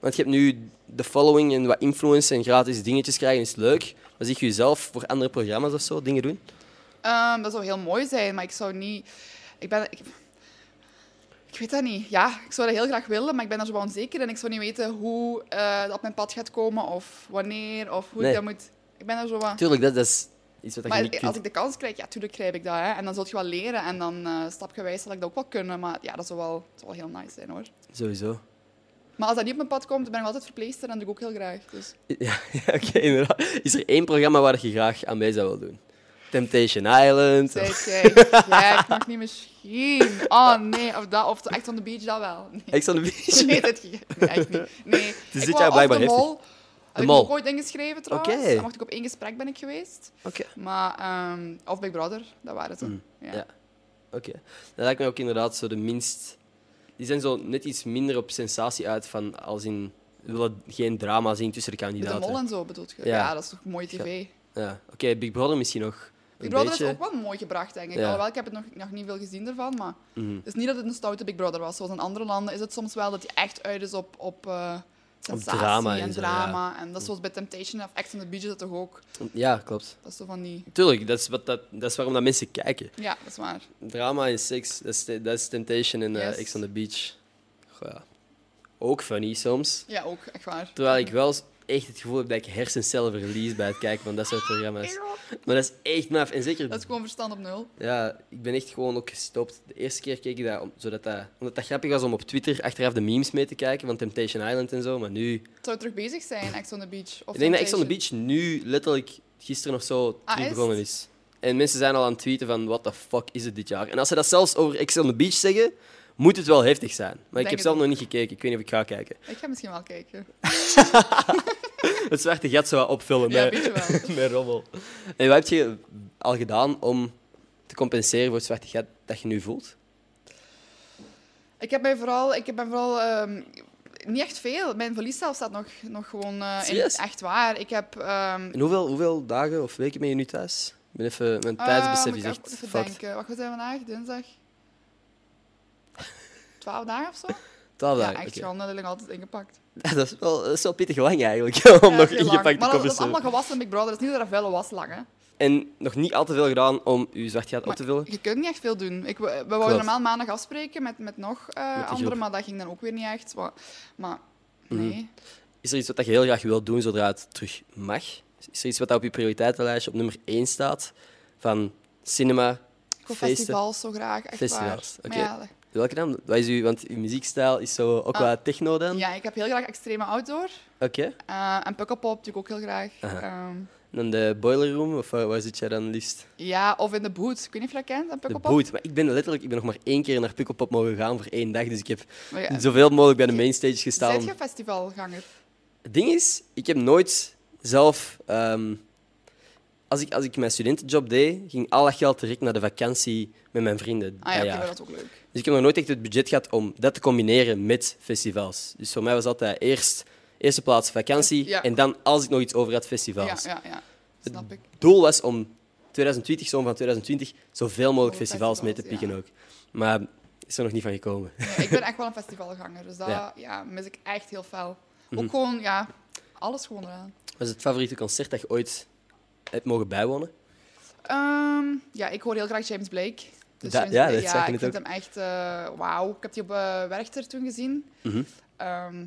Want je hebt nu de following en wat influence en gratis dingetjes krijgen, is leuk. Maar zie je jezelf voor andere programma's of zo dingen doen? Ehm, dat zou heel mooi zijn, maar ik zou niet... Ik ben... Ik, ik weet dat niet. Ja, ik zou dat heel graag willen, maar ik ben er zo onzeker in. Ik zou niet weten hoe eh, dat op mijn pad gaat komen of wanneer of hoe Nee. ik dat moet... Ik ben er zo wat... Tuurlijk, dat, dat is iets wat je Maar niet als ik de kans krijg, ja, tuurlijk krijg ik dat. Hè. En dan zul je wel leren en dan eh, stapgewijs zal ik dat ook wel kunnen. Maar ja, dat zou wel, dat zou wel heel nice zijn hoor. Sowieso. Maar als dat niet op mijn pad komt, dan ben ik altijd verpleegster en dat doe ik ook heel graag. Dus. Ja, ja, oké, inderdaad. Is er één programma waar je graag aan mee zou willen doen? Temptation Island? Jij, ja, ik mag niet misschien. Oh nee, of dat, of echt on the beach, dat wel. Nee, Ex on the Beach? nee, dit, nee echt niet. Nee. dit wou jaar blijkbaar de heftig. mol. Heb ik Mol. ook ooit ingeschreven trouwens. Oké. Dan mocht ik op één gesprek ben ik geweest. Oké. Maar, ehm, of Big Brother, dat waren ze. Mm, Ja. ja. Oké. Dat lijkt me ook inderdaad zo de minst... Die zijn zo net iets minder op sensatie uit van als in... We willen geen drama zien tussen de Met de kandidaten. mol en zo bedoelt je? Ja. Ja, dat is toch mooie tv. Ja. Oké, Big Brother misschien nog Big Brother beetje. is ook wel mooi gebracht, denk ik. Ja. Alhoewel, ik heb het nog, nog niet veel gezien ervan, maar Mhm. het is niet dat het een stoute Big Brother was. Zoals in andere landen is het soms wel dat hij echt uit is op, op eh, sensatie drama en en zo, drama. En dat is zoals bij Temptation of Ex on the Beach is dat toch ook. Ja, klopt. Dat is zo van die... Tuurlijk, dat is, wat dat, dat is waarom dat mensen kijken. Ja, dat is waar. Drama en seks, dat is, dat is Temptation en eh Yes. Ex on the Beach. Goh, ja. Ook funny soms. Ja, ook, echt waar. Terwijl ik wel echt het gevoel heb dat ik hersencellen verlies bij het kijken van dat soort programma's. Maar dat is echt maf. En zeker Dat is gewoon verstand op nul. Ja, ik ben echt gewoon ook gestopt. De eerste keer keek ik dat, om- zodat dat, omdat dat grappig was om op Twitter achteraf de memes mee te kijken van Temptation Island en zo. Maar nu, Het zou terug bezig zijn, Ex on the Beach. Of ik denk dat Ex on the. Beach nu letterlijk gisteren of zo Ah, is begonnen is. En mensen zijn al aan het tweeten van what the fuck is het dit jaar. En als ze dat zelfs over Ex on the Beach zeggen, moet het wel heftig zijn. Maar ik heb zelf nog niet gekeken. Ik weet niet of ik ga kijken. Ik ga misschien wel kijken. Het zwarte gat zo wat opvullen Ja, met, wel. met rommel. En wat heb je al gedaan om te compenseren voor het zwarte gat dat je nu voelt? Ik heb mij vooral... Ik heb mij vooral ehm, niet echt veel. Mijn verlieszelf staat nog, nog gewoon eh, in, echt waar. Ik heb... ehm, En hoeveel, hoeveel dagen of weken ben je nu thuis? Ik ben even... Mijn eh, tijdsbesef is ik echt denken. Wat zijn we vandaag? Dinsdag? Twaalf dagen of zo? Twaalf ja, dagen, echt oké. schande. Dat ik altijd ingepakt. Dat is wel, dat is wel pittig lang eigenlijk, om Ja, nog heel lang. ingepakte Maar dat, dat is te allemaal gewassen Big Brother. Het is niet dat er vuile was lang, hè. En nog niet al te veel gedaan om je zwartgat op te vullen? Je kunt niet echt veel doen. Ik, we Klopt. wouden normaal maandag afspreken met, met nog eh, Met anderen, maar dat ging dan ook weer niet echt. Maar, maar Mhm. nee. Is er iets wat je heel graag wilt doen zodra het terug mag? Is er iets wat op je prioriteitenlijstje op nummer 1 staat? Van cinema, Ik festivals zo graag, echt Festivals, waar. Maar ja, Welke dan? Wat is uw, want uw muziekstijl is zo ook Ah. wat techno dan? ja, ik heb heel graag extreme outdoor. Oké. Eh, en Pukkelpop natuurlijk ook heel graag. Aha. Ehm, En dan de boiler room, of waar, waar zit jij dan liefst? ja, of in de boot. Ik weet niet of je dat kent, een De Pukkelpop. boot. Maar ik ben letterlijk ik ben nog maar één keer naar Pukkelpop mogen gaan voor één dag. Dus ik heb Maar ja, zoveel mogelijk bij de mainstage gestaan. Zijt je festivalganger? Het ding is, ik heb nooit zelf... ehm, als, ik, als ik mijn studentenjob deed, ging al dat geld direct naar de vakantie met mijn vrienden. Ah ja, dat oké, jaar. maar dat is ook leuk. Dus ik heb nog nooit echt het budget gehad om dat te combineren met festivals. Dus voor mij was altijd eerst eerste plaats vakantie Ja. en dan, als ik nog iets over had, festivals. ja, ja. Snap ik. Het doel was om 2020, zomer van 2020, zoveel mogelijk festivals mee te pikken ook. Maar is er nog niet van gekomen. Ik ben echt wel een festivalganger, dus dat Ja. ja. mis ik echt heel fel. Mhm. Ook gewoon, ja, alles gewoon eraan. Wat is het favoriete concert dat je ooit hebt mogen bijwonen? Ehm, ja, ik hoor heel graag James Blake. Dus Da- ja, dat ik net vind ook. hem echt eh, wauw. Ik heb die op eh, Werchter toen gezien. Mhm. Ehm,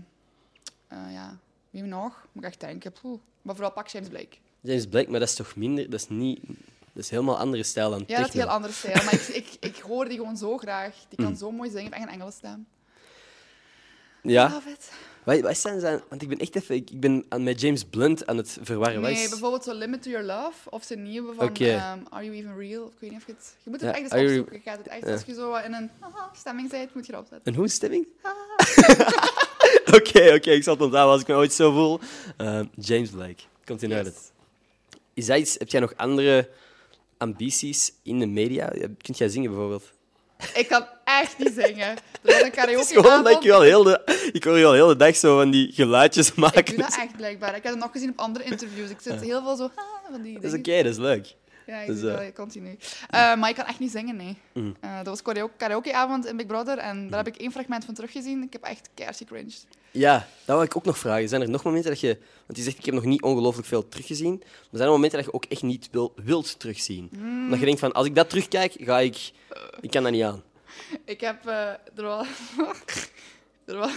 eh, ja, wie nog? Moet ik echt denken. Poeh. Maar vooral pak James Blake. James Blake, maar dat is toch minder... Dat is niet... Dat is helemaal andere stijl dan Ja, dat is techno. heel andere stijl. Maar ik, ik, ik hoor die gewoon zo graag. Die kan Mm. zo mooi zingen. Echt een Engelse stem. Ja, Love it. Wat, wat zijn zijn... Want ik ben echt even... Ik ben aan, met James Blunt aan het verwarren. Nee, is- bijvoorbeeld zo Limit to Your Love. Of zijn nieuwe van ehm, Are You Even Real? Ik weet niet of je het... Je moet het Ja, echt eens opzoeken. Je gaat het echt... Als je zo in een haha, stemming bent, moet je erop zetten. Een hoe stemming? Oké, oké, ik zal het onthouden als ik me ooit zo voel. Eh, James Blake, komt in. Yes. Is dat iets, heb jij nog andere ambities in de media? Kunt jij zingen bijvoorbeeld? Ik kan echt niet zingen. Een Het is gewoon dat ik je al heel de, ik hoor je al heel de dag zo van die geluidjes maken. Ik doe dat echt blijkbaar. Ik heb het nog gezien op andere interviews. Ik zit heel veel zo ah, van die Dat is oké, dat is leuk. Ja, ik Dus, doe eh, dat continu. Eh, maar ik kan echt niet zingen, nee. Mm. Eh, dat was karaoke- karaokeavond in Big Brother en daar heb ik één fragment van teruggezien. Ik heb echt keihard gecringed. Ja, dat wil ik ook nog vragen. Zijn er nog momenten dat je... Want je zegt, ik heb nog niet ongelooflijk veel teruggezien. Maar zijn er momenten dat je ook echt niet wil, wilt terugzien? Mm. Dat je denkt van, als ik dat terugkijk, ga ik... Ik kan dat niet aan. Ik heb... eh, er was... er was...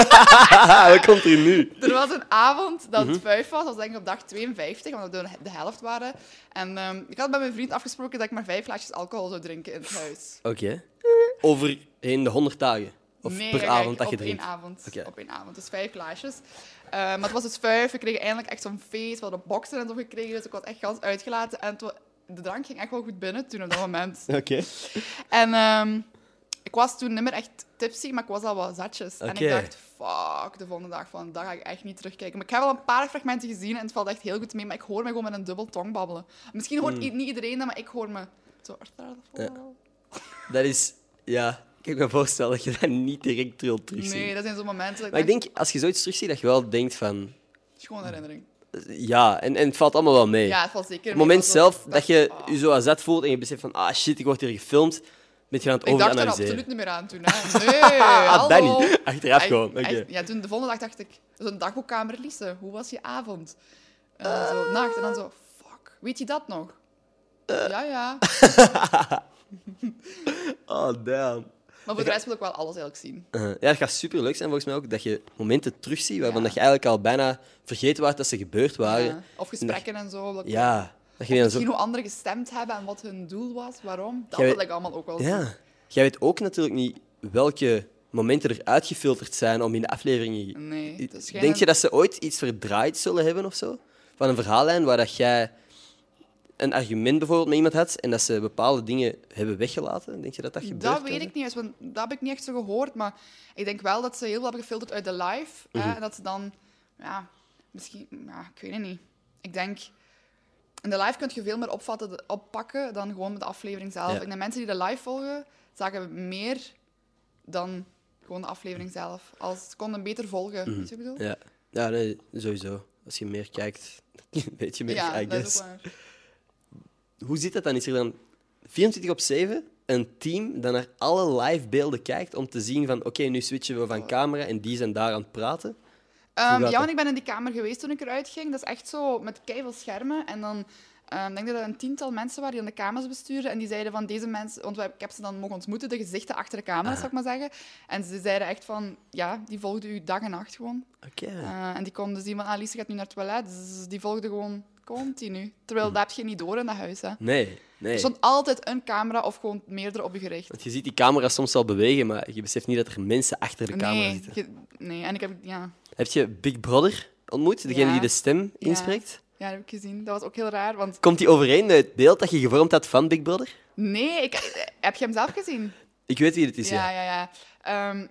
Wat komt er nu? Er was een avond dat Mhm. het vijf was, dat was denk ik op dag 52, omdat we de helft waren. En ehm, ik had met mijn vriend afgesproken dat ik maar vijf glaasjes alcohol zou drinken in het huis. Oké. Overheen de 100 dagen? Of nee, per kijk, avond dat je op één drinkt? avond. Oké. Op één avond, dus vijf glaasjes. Eh, maar het was dus vijf, we kregen eindelijk echt zo'n feest, we hadden boksen en zo gekregen, dus ik was echt gans uitgelaten. En het de drank ging echt wel goed binnen toen op dat moment. Oké. En ehm, ik was toen niet meer echt tipsy, maar ik was al wat zatjes. En ik dacht, fuck, de volgende dag van, dat ga ik echt niet terugkijken. Maar ik heb wel een paar fragmenten gezien en het valt echt heel goed mee, maar ik hoor me gewoon met een dubbel tong babbelen. Misschien hoort Hmm. niet iedereen dat, maar ik hoor me zo... Dat is... Ja, ik kan me voorstellen dat je dat niet direct wilt terugzien. Nee, dat zijn zo'n momenten dat Maar ik denk, als je zoiets terugziet, dat je wel denkt van... het is gewoon een herinnering. Ja, en, en het valt allemaal wel mee. Ja, het valt zeker het moment zelf dat je ah. je zo azet voelt en je beseft van... Ah, shit, ik word hier gefilmd. Ben je aan het Ik dacht er absoluut niet meer aan toen. Hè. Nee, Ah. Danny. Achteraf gewoon. Oké. ja, toen de volgende dag dacht ik, zo'n dagboekkamer, Lise, hoe was je avond? En dan Ah. zo, nacht. En dan zo, fuck, weet je dat nog? Eh. Ja, ja. Oh, damn. Maar voor de rest wil ik wel alles eigenlijk zien. Uh, ja, het gaat super leuk zijn volgens mij ook dat je momenten terugziet waarvan Ja. dat je eigenlijk al bijna vergeten was dat ze gebeurd waren. Ja. Of gesprekken en zo. Dat Ja, dat je misschien zo... hoe anderen gestemd hebben en wat hun doel was, waarom. Dat Jij wil ik allemaal ook wel zien. Ja. Jij weet ook natuurlijk niet welke momenten er uitgefilterd zijn om in de afleveringen... Nee, is geen- Denk je dat ze ooit iets verdraaid zullen hebben of zo? Van een verhaallijn waar dat jij een argument bijvoorbeeld met iemand had en dat ze bepaalde dingen hebben weggelaten? Denk je dat dat gebeurt? Dat weet ik niet eens, want dat heb ik niet echt zo gehoord. Maar ik denk wel dat ze heel veel hebben gefilterd uit de live. Mhm. hè, en dat ze dan, ja, misschien, ja, ik weet het niet. Ik denk, in de live kun je veel meer opvatten, oppakken dan gewoon met de aflevering zelf. Ja. Ik denk mensen die de live volgen, zagen meer dan gewoon de aflevering zelf. Als, ze konden beter volgen, weet je wat ik bedoel? Ja, ja nee, sowieso. Als je meer kijkt, weet je meer, Ja, I dat is ook waar. Hoe zit dat dan? Is er dan 24 op 7 een team dat naar alle live beelden kijkt om te zien van oké, nu switchen we van camera en die zijn daar aan het praten? Ehm, ja, want ik ben in die kamer geweest toen ik eruit ging. Dat is echt zo met keiveel schermen. En dan ehm, denk ik dat er een tiental mensen waren die aan de kamers bestuurden. En die zeiden van deze mensen... Want ik heb ze dan mogen ontmoeten, de gezichten achter de camera, zou ik maar zeggen. En ze zeiden echt van... Ja, die volgden u dag en nacht gewoon. Oké. Eh, en die konden zien van... Ah, Lise gaat nu naar het toilet. Dus die volgden gewoon continu. Terwijl dat heb je niet door in dat huis, hè. Nee, nee. Er stond altijd een camera of gewoon meerdere op je gericht. Want je ziet die camera soms wel bewegen, maar je beseft niet dat er mensen achter de camera Nee, zitten. je- nee, en ik heb... Ja, Heb je Big Brother ontmoet? Degene Ja. die de stem inspreekt? ja, dat heb ik gezien. Dat was ook heel raar, want... Komt die overeen met het beeld dat je gevormd had van Big Brother? Nee, ik, heb je hem zelf gezien? Ik weet wie het is, ja. Ja, ja, ja. Ehm,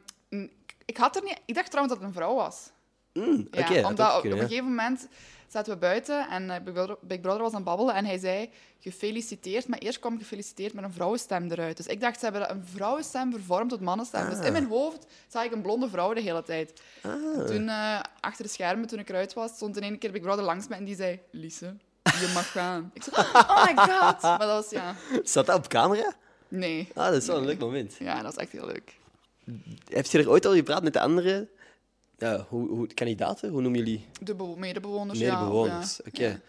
ik, had er niet, ik dacht trouwens dat het een vrouw was. Mm, Ja, omdat ook op, een gegeven moment zaten we buiten en eh, Big, Brother, Big Brother was aan het babbelen en hij zei gefeliciteerd, maar eerst kwam gefeliciteerd met een vrouwenstem eruit. Dus ik dacht, ze hebben een vrouwenstem vervormd tot mannenstem. Dus in mijn hoofd zag ik een blonde vrouw de hele tijd. Ah. Toen, eh, achter de schermen, toen ik eruit was, stond in één keer Big Brother langs me en die zei, Lise, je mag gaan. Ik zei, oh my god. Maar dat was, ja, Zat dat op camera? nee. Ah, dat is wel een leuk moment. Ja, dat was echt heel leuk. Heb je er ooit al gepraat met de andere ja, hoe, hoe, kandidaten? Hoe noemen jullie De bewo- medebewoners, medebewoners? ja. Oké. Ja.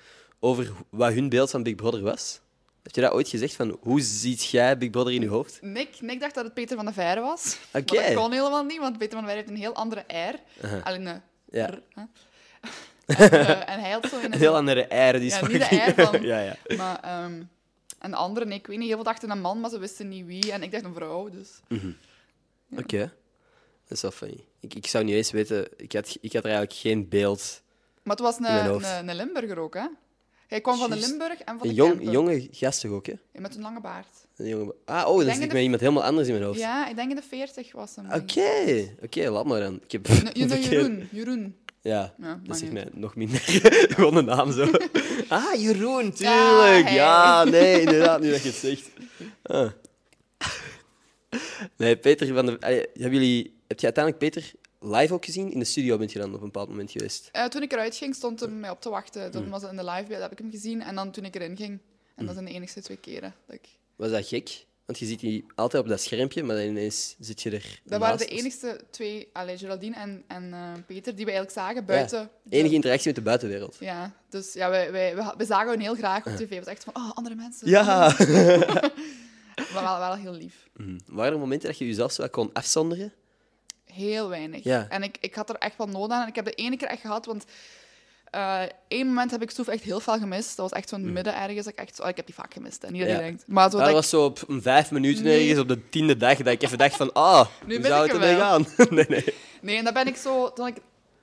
Over wat hun beeld van Big Brother was? Heb je dat ooit gezegd? Van, hoe ziet jij Big Brother in je hoofd? Nick, Nick dacht dat het Peter van de Veire was. Oké. Maar dat kon helemaal niet, want Peter van de Veire heeft een heel andere R. Uh-huh. Alleen een Ja. R. en, eh, en hij had zo Een heel andere eieren. Die Ja, is niet de ei van- ja, ja. Maar, ehm, en de andere, nee, ik weet niet, heel veel dachten een man, maar ze wisten niet wie. En ik dacht een vrouw, dus... Oké. Dat is wel funny. Ik, ik zou niet eens weten... Ik had, ik had er eigenlijk geen beeld. Maar het was een, een, een Limburger ook, hè? Hij kwam van de. Limburg en van de jong, Kempen. jonge gast toch ook, hè? Ja, Met een lange baard. Een jonge... Ah, oh, dan zit ik met iemand helemaal anders in mijn hoofd. Ja, ik denk in de 40 was hem. Oké. Oké, laat maar dan. Ik heb... Jeroen. Jeroen. Ja, Ja, dat zegt mij nog minder. Gewoon een naam zo. Ah, Jeroen, tuurlijk. Ja, nee, inderdaad, nu dat je het zegt. Ah. Nee, Peter van de... Allee, Hebben jullie... Heb je uiteindelijk Peter live ook gezien? In de studio bent je dan op een bepaald moment geweest. Eh, toen ik eruit ging, stond hem mij op te wachten. Toen was het in de live beeld, heb ik hem gezien. En dan toen ik erin ging. En dat zijn de enigste twee keren. Dat, ik... Was dat gek? Want je ziet die altijd op dat schermpje, maar dan ineens zit je er dat waren de enigste twee, Geraldine en, en eh, Peter, die we eigenlijk zagen buiten. de- Enige interactie met de buitenwereld. Ja, dus ja, wij, wij, we, we zagen hun heel graag op tv. Het was echt van, oh, andere mensen. Ja! Maar wel, wel heel lief. Mhm. Waren er momenten dat je jezelf zo kon afzonderen? Heel weinig. Ja. En ik, ik had er echt wel nood aan. En ik heb de ene keer echt gehad, want eh één moment heb ik Soef echt heel veel gemist. Dat was echt zo'n midden ergens. Ik, echt zo, oh, ik heb die vaak gemist, hè. niet dat Ja. denkt. Maar zo dat ik- was zo op vijf minuten Nee. ergens op de tiende dag dat ik even dacht van, ah, Nu hoe zou ik het ermee gaan? nee, nee. Nee, en dan ben ik zo... Dan ik,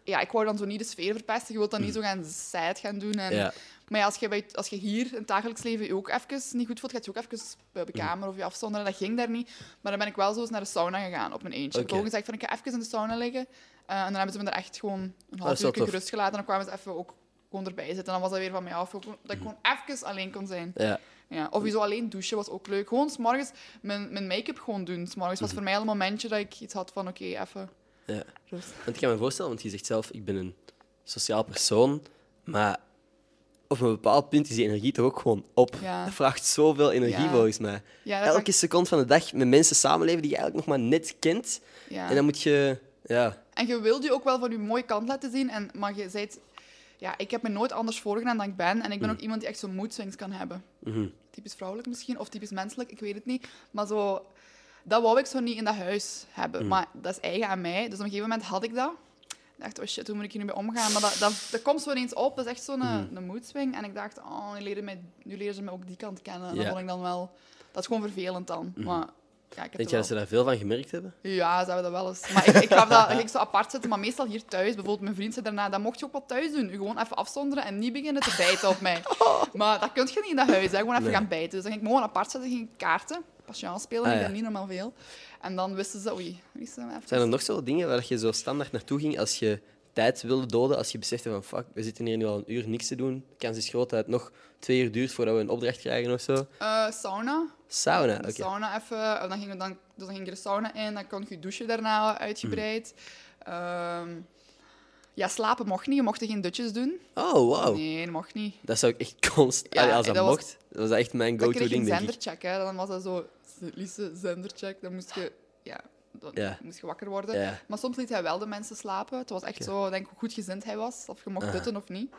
ja, ik wou dan zo niet de sfeer verpesten. Je wilt dan niet zo gaan zijt gaan doen. En, Mm. Ja. Maar ja, als je, bij, als je hier in het dagelijks leven je ook even niet goed voelt, ga je ook even bij de kamer of je afzonderen. Dat ging daar niet. Maar dan ben ik wel zo eens naar de sauna gegaan op mijn eentje. Ik heb gezegd van, ik ga even in de sauna liggen. Eh, en dan hebben ze me er echt gewoon een dat half uur gerust gelaten. En dan kwamen ze even ook gewoon erbij zitten. En dan was dat weer van mij af. Dat ik gewoon even alleen kon zijn. Ja. Ja, of je zo alleen douchen was ook leuk. Gewoon s'morgens mijn, mijn make-up gewoon doen. S'morgens was voor mij al een momentje dat ik iets had van, oké, even ja. rust. Want ik kan me voorstellen, want je zegt zelf, ik ben een sociaal persoon, maar op een bepaald punt is die energie toch ook gewoon op. Ja. Dat vraagt zoveel energie Ja. volgens mij. Ja, Elke vraagt- seconde van de dag met mensen samenleven die je eigenlijk nog maar net kent. En dan moet je... Ja, En je wilt je ook wel van je mooie kant laten zien. En, maar je zijt... Ja, ik heb me nooit anders voorgedaan dan ik ben. En ik ben ook iemand die echt zo'n moedswings kan hebben. mhm. Typisch vrouwelijk misschien, of typisch menselijk, ik weet het niet. Maar zo... Dat wou ik zo niet in dat huis hebben. Maar dat is eigen aan mij. Dus op een gegeven moment had ik dat. Dacht, oh shit, hoe moet ik hier nu mee omgaan? Maar dat, dat, dat komt zo ineens op. Dat is echt zo'n een moedswing. En ik dacht, oh, nu leren, mij, nu leren ze mij ook die kant kennen. En dat vond ik dan wel... Dat is gewoon vervelend dan. Maar ja, ik heb Denk je dat ze daar veel van gemerkt hebben? ja, zouden we dat wel eens. Maar ik, ik gaf dat ik zo apart zitten, maar meestal hier thuis. Bijvoorbeeld mijn vriend zei daarna, dat mocht je ook wel thuis doen. U gewoon even afzonderen en niet beginnen te bijten op mij. Maar dat kun je niet in dat huis, hè. gewoon even Nee. gaan bijten. Dus dan ging ik me gewoon apart zetten, ging kaarten, patiënt spelen, Ah, ik ja. ben niet normaal veel. En dan wisten ze, oei, is dat even? Zijn er nog zo dingen waar je zo standaard naartoe ging als je tijd willen doden als je beseft van fuck, we zitten hier nu al een uur niks te doen. De kans is groot dat het nog twee uur duurt voordat we een opdracht krijgen of zo. Eh, sauna. Sauna, oké. sauna even. En dan ging, je dan, dus dan ging je de sauna in, dan kon je douchen daarna uitgebreid. Ehm, ja, slapen mocht niet. Je mocht geen dutjes doen. Oh, wow. Nee, dat mocht niet. Dat zou ik echt constant... Ja, Allee, als dat, dat was- mocht, dat was dat echt mijn Dan go-to kreeg je een ding, denk ik. zendercheck. Hè. Dan was dat zo... Lise, zendercheck. Dan moest je... Ja, dan Ja. moest je wakker worden. Ja. Maar soms liet hij wel de mensen slapen. Het was echt zo, denk ik, hoe goed gezind hij was. Of je mocht Aha. dutten of niet.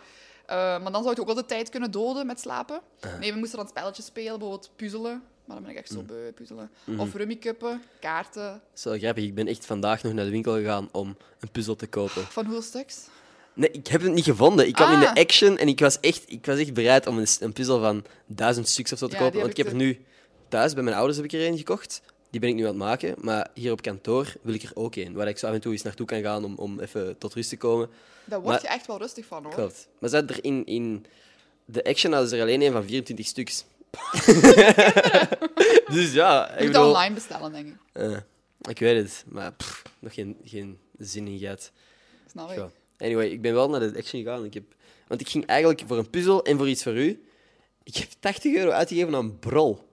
Eh, maar dan zou je ook wel de tijd kunnen doden met slapen. Nee, we moesten dan spelletjes spelen, bijvoorbeeld puzzelen. Maar dan ben ik echt Mm. zo beu, puzzelen. Mhm. Of rummikuppen, kaarten. Zo grappig. Ik ben echt vandaag nog naar de winkel gegaan om een puzzel te kopen. Van hoeveel stuks? Nee, ik heb het niet gevonden. Ik kwam in Ah. de action en ik was echt, ik was echt bereid om een, een puzzel van duizend stuks of zo te Ja, kopen. Want ik heb er nu thuis bij mijn ouders heb ik er een gekocht. Die ben ik nu aan het maken. Maar hier op kantoor wil ik er ook een. Waar ik zo af en toe eens naartoe kan gaan om, om even tot rust te komen. Daar word Maar- je echt wel rustig van, hoor. Klopt. Maar hadden er in, in de action hadden ze er alleen een van 24 stuks. dus ja, ik Je moet bedoel... online bestellen, denk ik. eh, ik weet het, maar pff, nog geen, geen zin in gehad. Snap ik. Anyway, ik ben wel naar de action gegaan. Ik heb, want ik ging eigenlijk voor een puzzel en voor iets voor u. Ik heb 80 euro uitgegeven aan brol.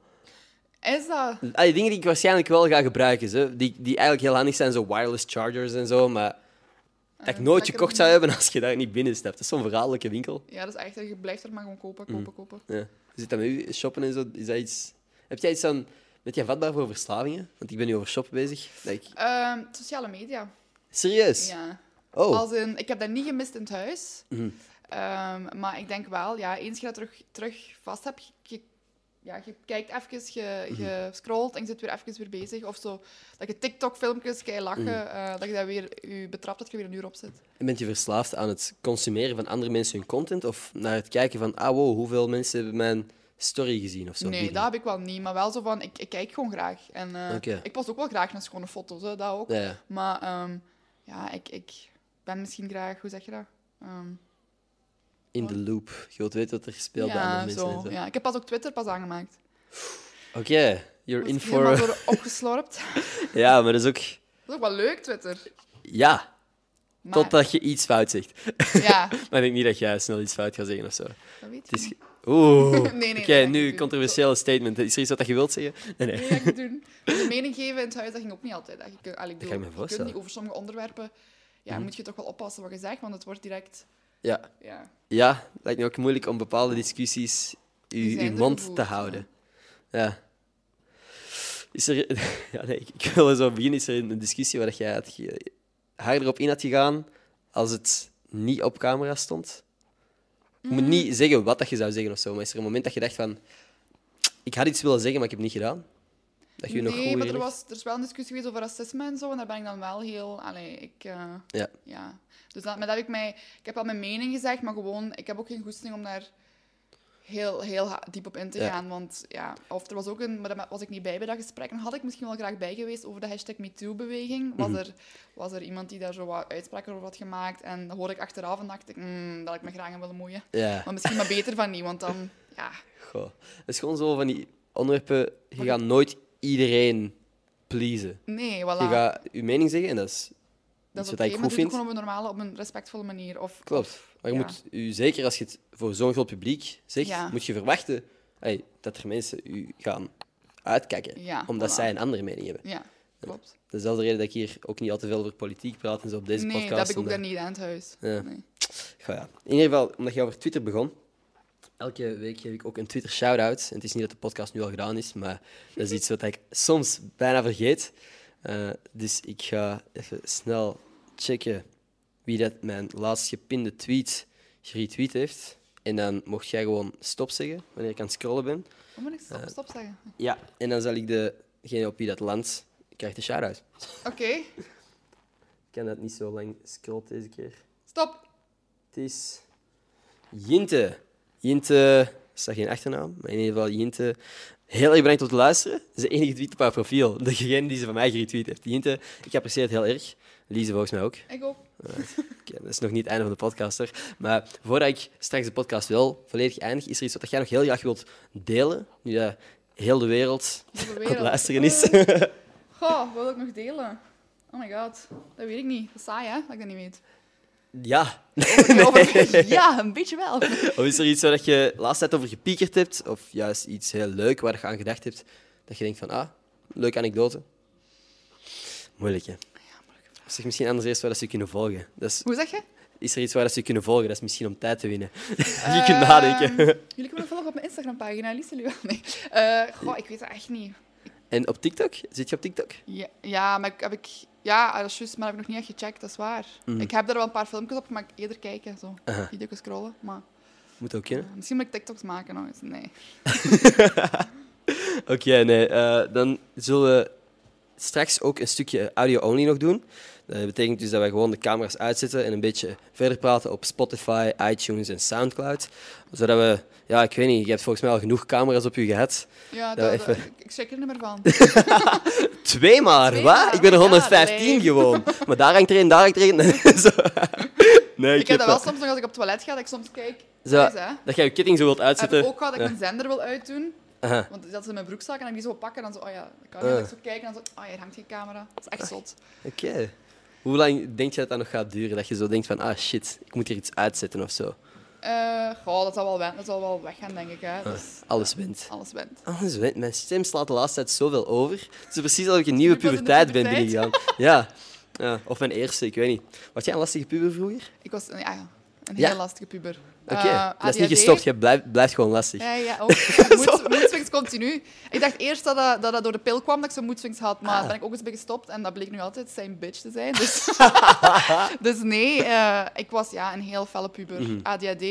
Is dat... Allee, dingen die ik waarschijnlijk wel ga gebruiken. Zo. Die, die eigenlijk heel handig zijn, zo wireless chargers en zo. Maar dat ik Eh, nooit gekocht zou hebben als je daar niet binnen stapt. Dat is zo'n verhaallijke winkel. Ja, dat is echt... Je blijft er maar gewoon kopen, Mm. kopen, kopen. Ja. Hoe zit dat met u? Shoppen en zo? Is dat iets... Heb jij iets aan... Ben jij vatbaar voor verslavingen? Want ik ben nu over shoppen bezig. Ik... Ehm, sociale media. Serieus? Ja. Oh. Als in, ik heb dat niet gemist in het huis. Mhm. Ehm, maar ik denk wel, ja, eens je dat terug, terug vast hebt, je, ja, je kijkt even, je, Mhm. je scrolt en je zit weer even weer bezig. Of zo, dat je TikTok-filmpjes, je lachen, Mhm. eh, dat je daar weer je betrapt dat je weer een uur op zit. En bent je verslaafd aan het consumeren van andere mensen hun content? Of naar het kijken van, ah wow, hoeveel mensen hebben mijn story gezien? Of zo? nee, dat heb ik wel niet. Maar wel zo van, ik, ik kijk gewoon graag. En eh, ik post ook wel graag naar schone foto's, hè, dat ook. Ja, ja. Maar ehm, ja, ik, ik ben misschien graag, hoe zeg je dat? Ehm, In de loop. Je wilt weten wat er bij ja, andere mensen. en zo, zo. ja, ik heb pas ook Twitter pas aangemaakt. Oké, you're Was in ik for... door opgeslorpt. Ja, maar dat is ook... Dat is ook wel leuk, Twitter. Ja, Maar, totdat je iets fout zegt. Ja, Maar ik denk niet dat jij snel iets fout gaat zeggen of zo. dat weet Het ik is... Oeh. Nee, nee, Oké, dat ik nu controversiële statement. Is er iets wat je wilt zeggen? Nee, nee. Nee, dat ik doen. De mening geven in het huis, dat ging ook niet altijd. hè. Je, allee, ik Dat kan ik bedoel, me je kunt voorstellen. niet over sommige onderwerpen... Ja, Mhm. moet je toch wel oppassen wat je zegt, want het wordt direct... Ja. Ja. ja, het lijkt me ook moeilijk om bepaalde discussies uw, mond te houden. Ja. Is er... Ja, nee, ik- wil zo beginnen. Is er een discussie waar jij had harder op in had gegaan als het niet op camera stond? Je moet Mm. niet zeggen wat dat je zou zeggen of zo, maar is er een moment dat je dacht van... Ik had iets willen zeggen, maar ik heb het niet gedaan? Dat je je nog goed nee, maar er, was, er is wel een discussie geweest over racisme en zo, en daar ben ik dan wel heel... Allee, ik... eh, Ja. ja. Dus dat, maar dat heb ik mij... Ik heb wel mijn mening gezegd, maar gewoon... Ik heb ook geen goesting om daar heel, heel diep op in te Ja. gaan. Want ja, of er was ook een... Maar daar was ik niet bij bij dat gesprek. En had ik misschien wel graag bij geweest over de hashtag MeToo-beweging. Was, Mhm. er, was er iemand die daar zo wat uitspraken over had gemaakt. En dat hoorde ik achteraf en dacht ik... "Hmm, dat ik me graag aan willen moeien. Ja. Maar misschien maar beter van niet, want dan... Ja, Goh. Het is gewoon zo van die onderwerpen... Je gaat nooit iedereen pleasen. nee, voilà. Je gaat je mening zeggen en dat is dat is wat oké, ik maar doe vind. het gewoon op een normale, op een respectvolle manier. Of, Klopt. Maar je ja. moet u, zeker als je het voor zo'n groot publiek zegt, Ja. moet je verwachten hey, dat er mensen u gaan uitkijken. Ja, omdat voilà. zij een andere mening hebben. Ja, klopt. Dat is dezelfde reden dat ik hier ook niet al te veel over politiek praat en zo op deze nee, podcast. dat heb ik ook daar niet aan het huis. Ja. Nee. Goh, ja. In ieder geval, omdat je over Twitter begon. Elke week geef ik ook een Twitter shout-out. En het is niet dat de podcast nu al gedaan is, maar dat is iets wat ik soms bijna vergeet. Eh, dus ik ga even snel checken wie dat mijn laatst gepinde tweet geretweet heeft. En dan mocht jij gewoon stop zeggen wanneer ik aan het scrollen ben. Hoe moet ik stop, Eh. stop zeggen? Ja. En dan zal ik degene op wie dat landt, krijgt de shout-out. Oké, Ik kan dat niet zo lang scrollen deze keer. stop. Het is Jinte. Jinte, is dat geen achternaam? Maar in ieder geval Jinte. Heel erg bedankt om te luisteren. Dat is de enige tweet op haar profiel. Degene die ze van mij geretweet heeft. Jinte, ik apprecieer het heel erg. Lise volgens mij ook. Ik ook. Dat is nog niet het einde van de podcast hoor. Maar voordat ik straks de podcast wel volledig eindig, is er iets wat jij nog heel graag wilt delen? Nu dat heel de wereld Nieuwe aan het wereld. luisteren is. Goh, wat wil ik nog delen? Oh my god, dat weet ik niet. Dat is saai, hè? Dat ik dat niet weet. Ja. Ja, een beetje wel. Of is er iets waar dat je de laatste tijd over gepiekerd hebt? Of juist iets heel leuk waar je aan gedacht hebt? Dat je denkt van, ah, leuke anekdote. Moeilijk, hè? Zeg misschien anders eerst waar dat ze je kunnen volgen. Dat is, Hoe zeg je? is er iets waar dat ze je kunnen volgen? Dat is misschien om tijd te winnen. je Ehm, kunt nadenken. Jullie kunnen me volgen op mijn Instagram-pagina, Lies Lua. Nee. Eh, goh, ik weet het echt niet. En op TikTok? Zit je op TikTok? Ja, ja, maar ik, heb ik... Ja, dat is juist, maar heb ik nog niet echt gecheckt, dat is waar. Ik heb daar wel een paar filmpjes op, maar ik eerder kijken, zo. Mhm. Video's scrollen, maar... Moet ook eh, misschien moet ik TikToks maken nog eens. Nee. Oké, nee. eh, dan zullen we straks ook een stukje audio-only nog doen. Dat betekent dus dat wij gewoon de camera's uitzetten en een beetje verder praten op Spotify, iTunes en Soundcloud. Zodat we, ja, ik weet niet, je hebt volgens mij al genoeg camera's op je gehad. Ja, Ja, dat, even. dat- ik schrik er niet meer van. Twee maar, Twee wat? maar, Ik ben er ja, 115 leuk. gewoon. Maar daar hangt er een, daar hangt er een. Zo. Nee, Ik heb dat wel eh, soms nog als ik op het toilet ga, dat ik soms kijk... Zo, dat jij je ketting zo wilt Heb uitzetten. ik ook gehad dat ik Ja. mijn zender wil uitdoen. Aha. Want dat is in mijn broekzak en dan die zo pakken en dan zo, oh ja, dat kan niet. Ah. Ik zo kijken en dan zo, oh ja, hier hangt geen camera. Dat is echt zot. Oké. Hoe lang denk je dat dat nog gaat duren? Dat je zo denkt van, ah shit, ik moet hier iets uitzetten of zo. Goh, dat zal wel, wen- dat zal wel weggaan, denk ik. Hè. Dus, Alles wint. alles went. Alles wint. Mijn stem slaat de laatste tijd zoveel over. Het is precies alsof ik een nieuwe puberteit ben binnengegaan. Ja. ja. Of mijn eerste, ik weet niet. Was jij een lastige puber vroeger? Ik was ja, ja, een Ja? heel lastige puber. Oké, Eh, dat is niet gestopt. Je blijft, blijft gewoon lastig. Ja, ja, ook. Moedswings continu. Ik dacht eerst dat dat, dat dat door de pil kwam, dat ik zo'n moedswings had, maar Ah. daar ben ik ook eens bij gestopt en dat bleek nu altijd zijn bitch te zijn. Dus, dus nee, eh, ik was ja, een heel felle puber. Mhm. ADHD,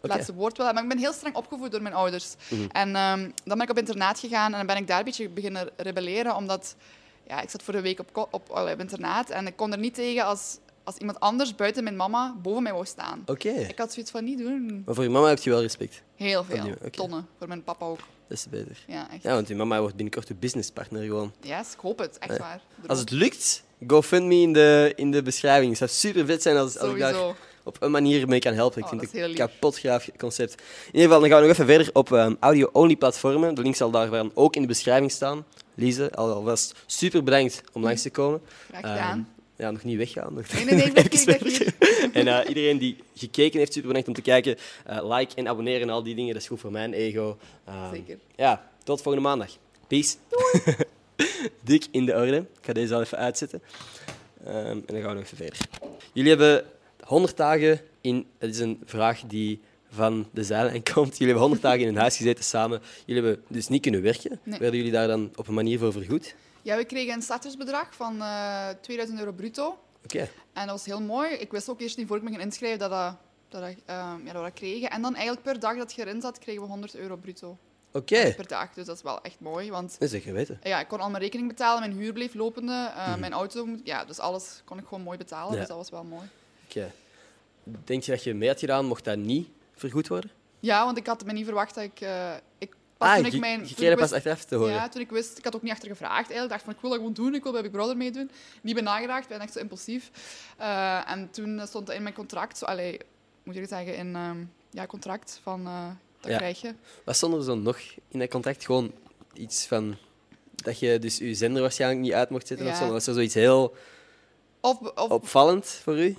laatste woord wel, maar ik ben heel streng opgevoed door mijn ouders. Mhm. En ehm, dan ben ik op internaat gegaan en dan ben ik daar een beetje beginnen rebelleren, omdat ja, ik zat voor een week op, op, allee, op internaat en ik kon er niet tegen als, als iemand anders buiten mijn mama boven mij wou staan. Oké. Ik had zoiets van niet doen. Maar voor je mama heb je wel respect. Heel veel. Tonnen. Voor mijn papa ook. Dat is beter. Ja, echt. Ja, want je mama wordt binnenkort je businesspartner gewoon. Yes, ik hoop het. Echt waar. Als het lukt, GoFundMe in de, in de beschrijving. Het zou super vet zijn als, als ik daar op een manier mee kan helpen. Ik Oh, vind het een kapot graaf concept. In ieder geval, dan gaan we nog even verder op ehm, audio-only platformen. De link zal daarvan ook in de beschrijving staan. Lise, al- alvast super bedankt om langs te komen. Graag gedaan. Ehm, ja, nog niet weggaan. Nog nee, nee, nee, ik ben even hier. En eh, iedereen die gekeken heeft, super bedankt om te kijken. Eh, like en abonneren en al die dingen, dat is goed voor mijn ego. Ehm, Zeker. Ja, tot volgende maandag. Peace. Dik in de orde. Ik ga deze al even uitzetten. Ehm, en dan gaan we nog even verder. Jullie hebben 100 dagen in... Het is een vraag die van de zeilen komt. Jullie hebben 100 dagen in een huis gezeten samen. Jullie hebben dus niet kunnen werken. Nee. Werden jullie daar dan op een manier voor vergoed? Ja, we kregen een startersbedrag van eh 2000 euro bruto. Oké. En dat was heel mooi. Ik wist ook eerst niet voor ik me ging inschrijven dat, dat, dat, ehm, ja, dat we dat kregen. En dan eigenlijk per dag dat je erin zat, kregen we 100 euro bruto Oké. per dag. Dus dat is wel echt mooi. Want Dat is zeker weten. ja, ik kon al mijn rekening betalen, mijn huur bleef lopende, eh, mijn auto... Ja, dus alles kon ik gewoon mooi betalen. Mhm. Ja. Dus dat was wel mooi. Oké. Denk je dat je mee had gedaan, mocht dat niet vergoed worden? Ja, want ik had me niet verwacht dat ik... eh, ik ah, toen je, ik mijn, je toen kreeg dat ik pas achteraf te horen. Ja, toen ik wist, ik had ook niet achter gevraagd. Eigenlijk dacht van, ik wil dat gewoon doen, ik wil bij Big Brother meedoen. Niet bij nageraakt, ik ben echt zo impulsief. Eh, en toen stond er in mijn contract, zo, allee, moet ik zeggen, in ehm, ja, contract van, eh, dat Ja. krijg je. Wat stond er zo nog in dat contract? Gewoon iets van... Dat je dus je zender waarschijnlijk niet uit mocht zetten of zo. Was er zoiets heel Of, of opvallend voor u?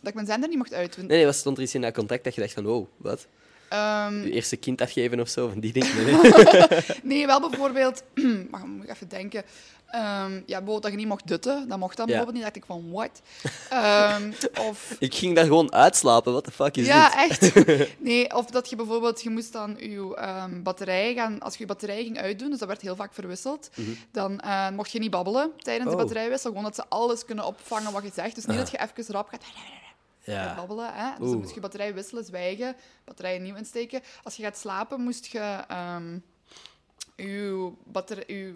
dat ik mijn zender niet mocht uitdoen. Nee, nee, wat stond er iets in dat contract dat je dacht van, wow, wat? Ehm, Je eerste kind afgeven of zo, van die dingen? Nee, wel bijvoorbeeld, mag moet ik even denken. Ehm, ja, bijvoorbeeld dat je niet mocht dutten, dat mocht dan Ja. bijvoorbeeld niet. dacht ik van, what? Ehm, of Ik ging daar gewoon uitslapen, what the fuck is ja, dit? echt. Nee, of dat je bijvoorbeeld, je moest dan je batterij gaan, als je je batterij ging uitdoen, dus dat werd heel vaak verwisseld, dan eh, mocht je niet babbelen tijdens de Mhm. Oh. batterijwissel, gewoon dat ze alles kunnen opvangen wat je zegt. Dus niet dat je even rap gaat Ja. babbelen. Hè? Dus Oeh. dan moest je batterij wisselen, zwijgen, batterij nieuw insteken. Als je gaat slapen, moest je ehm, je,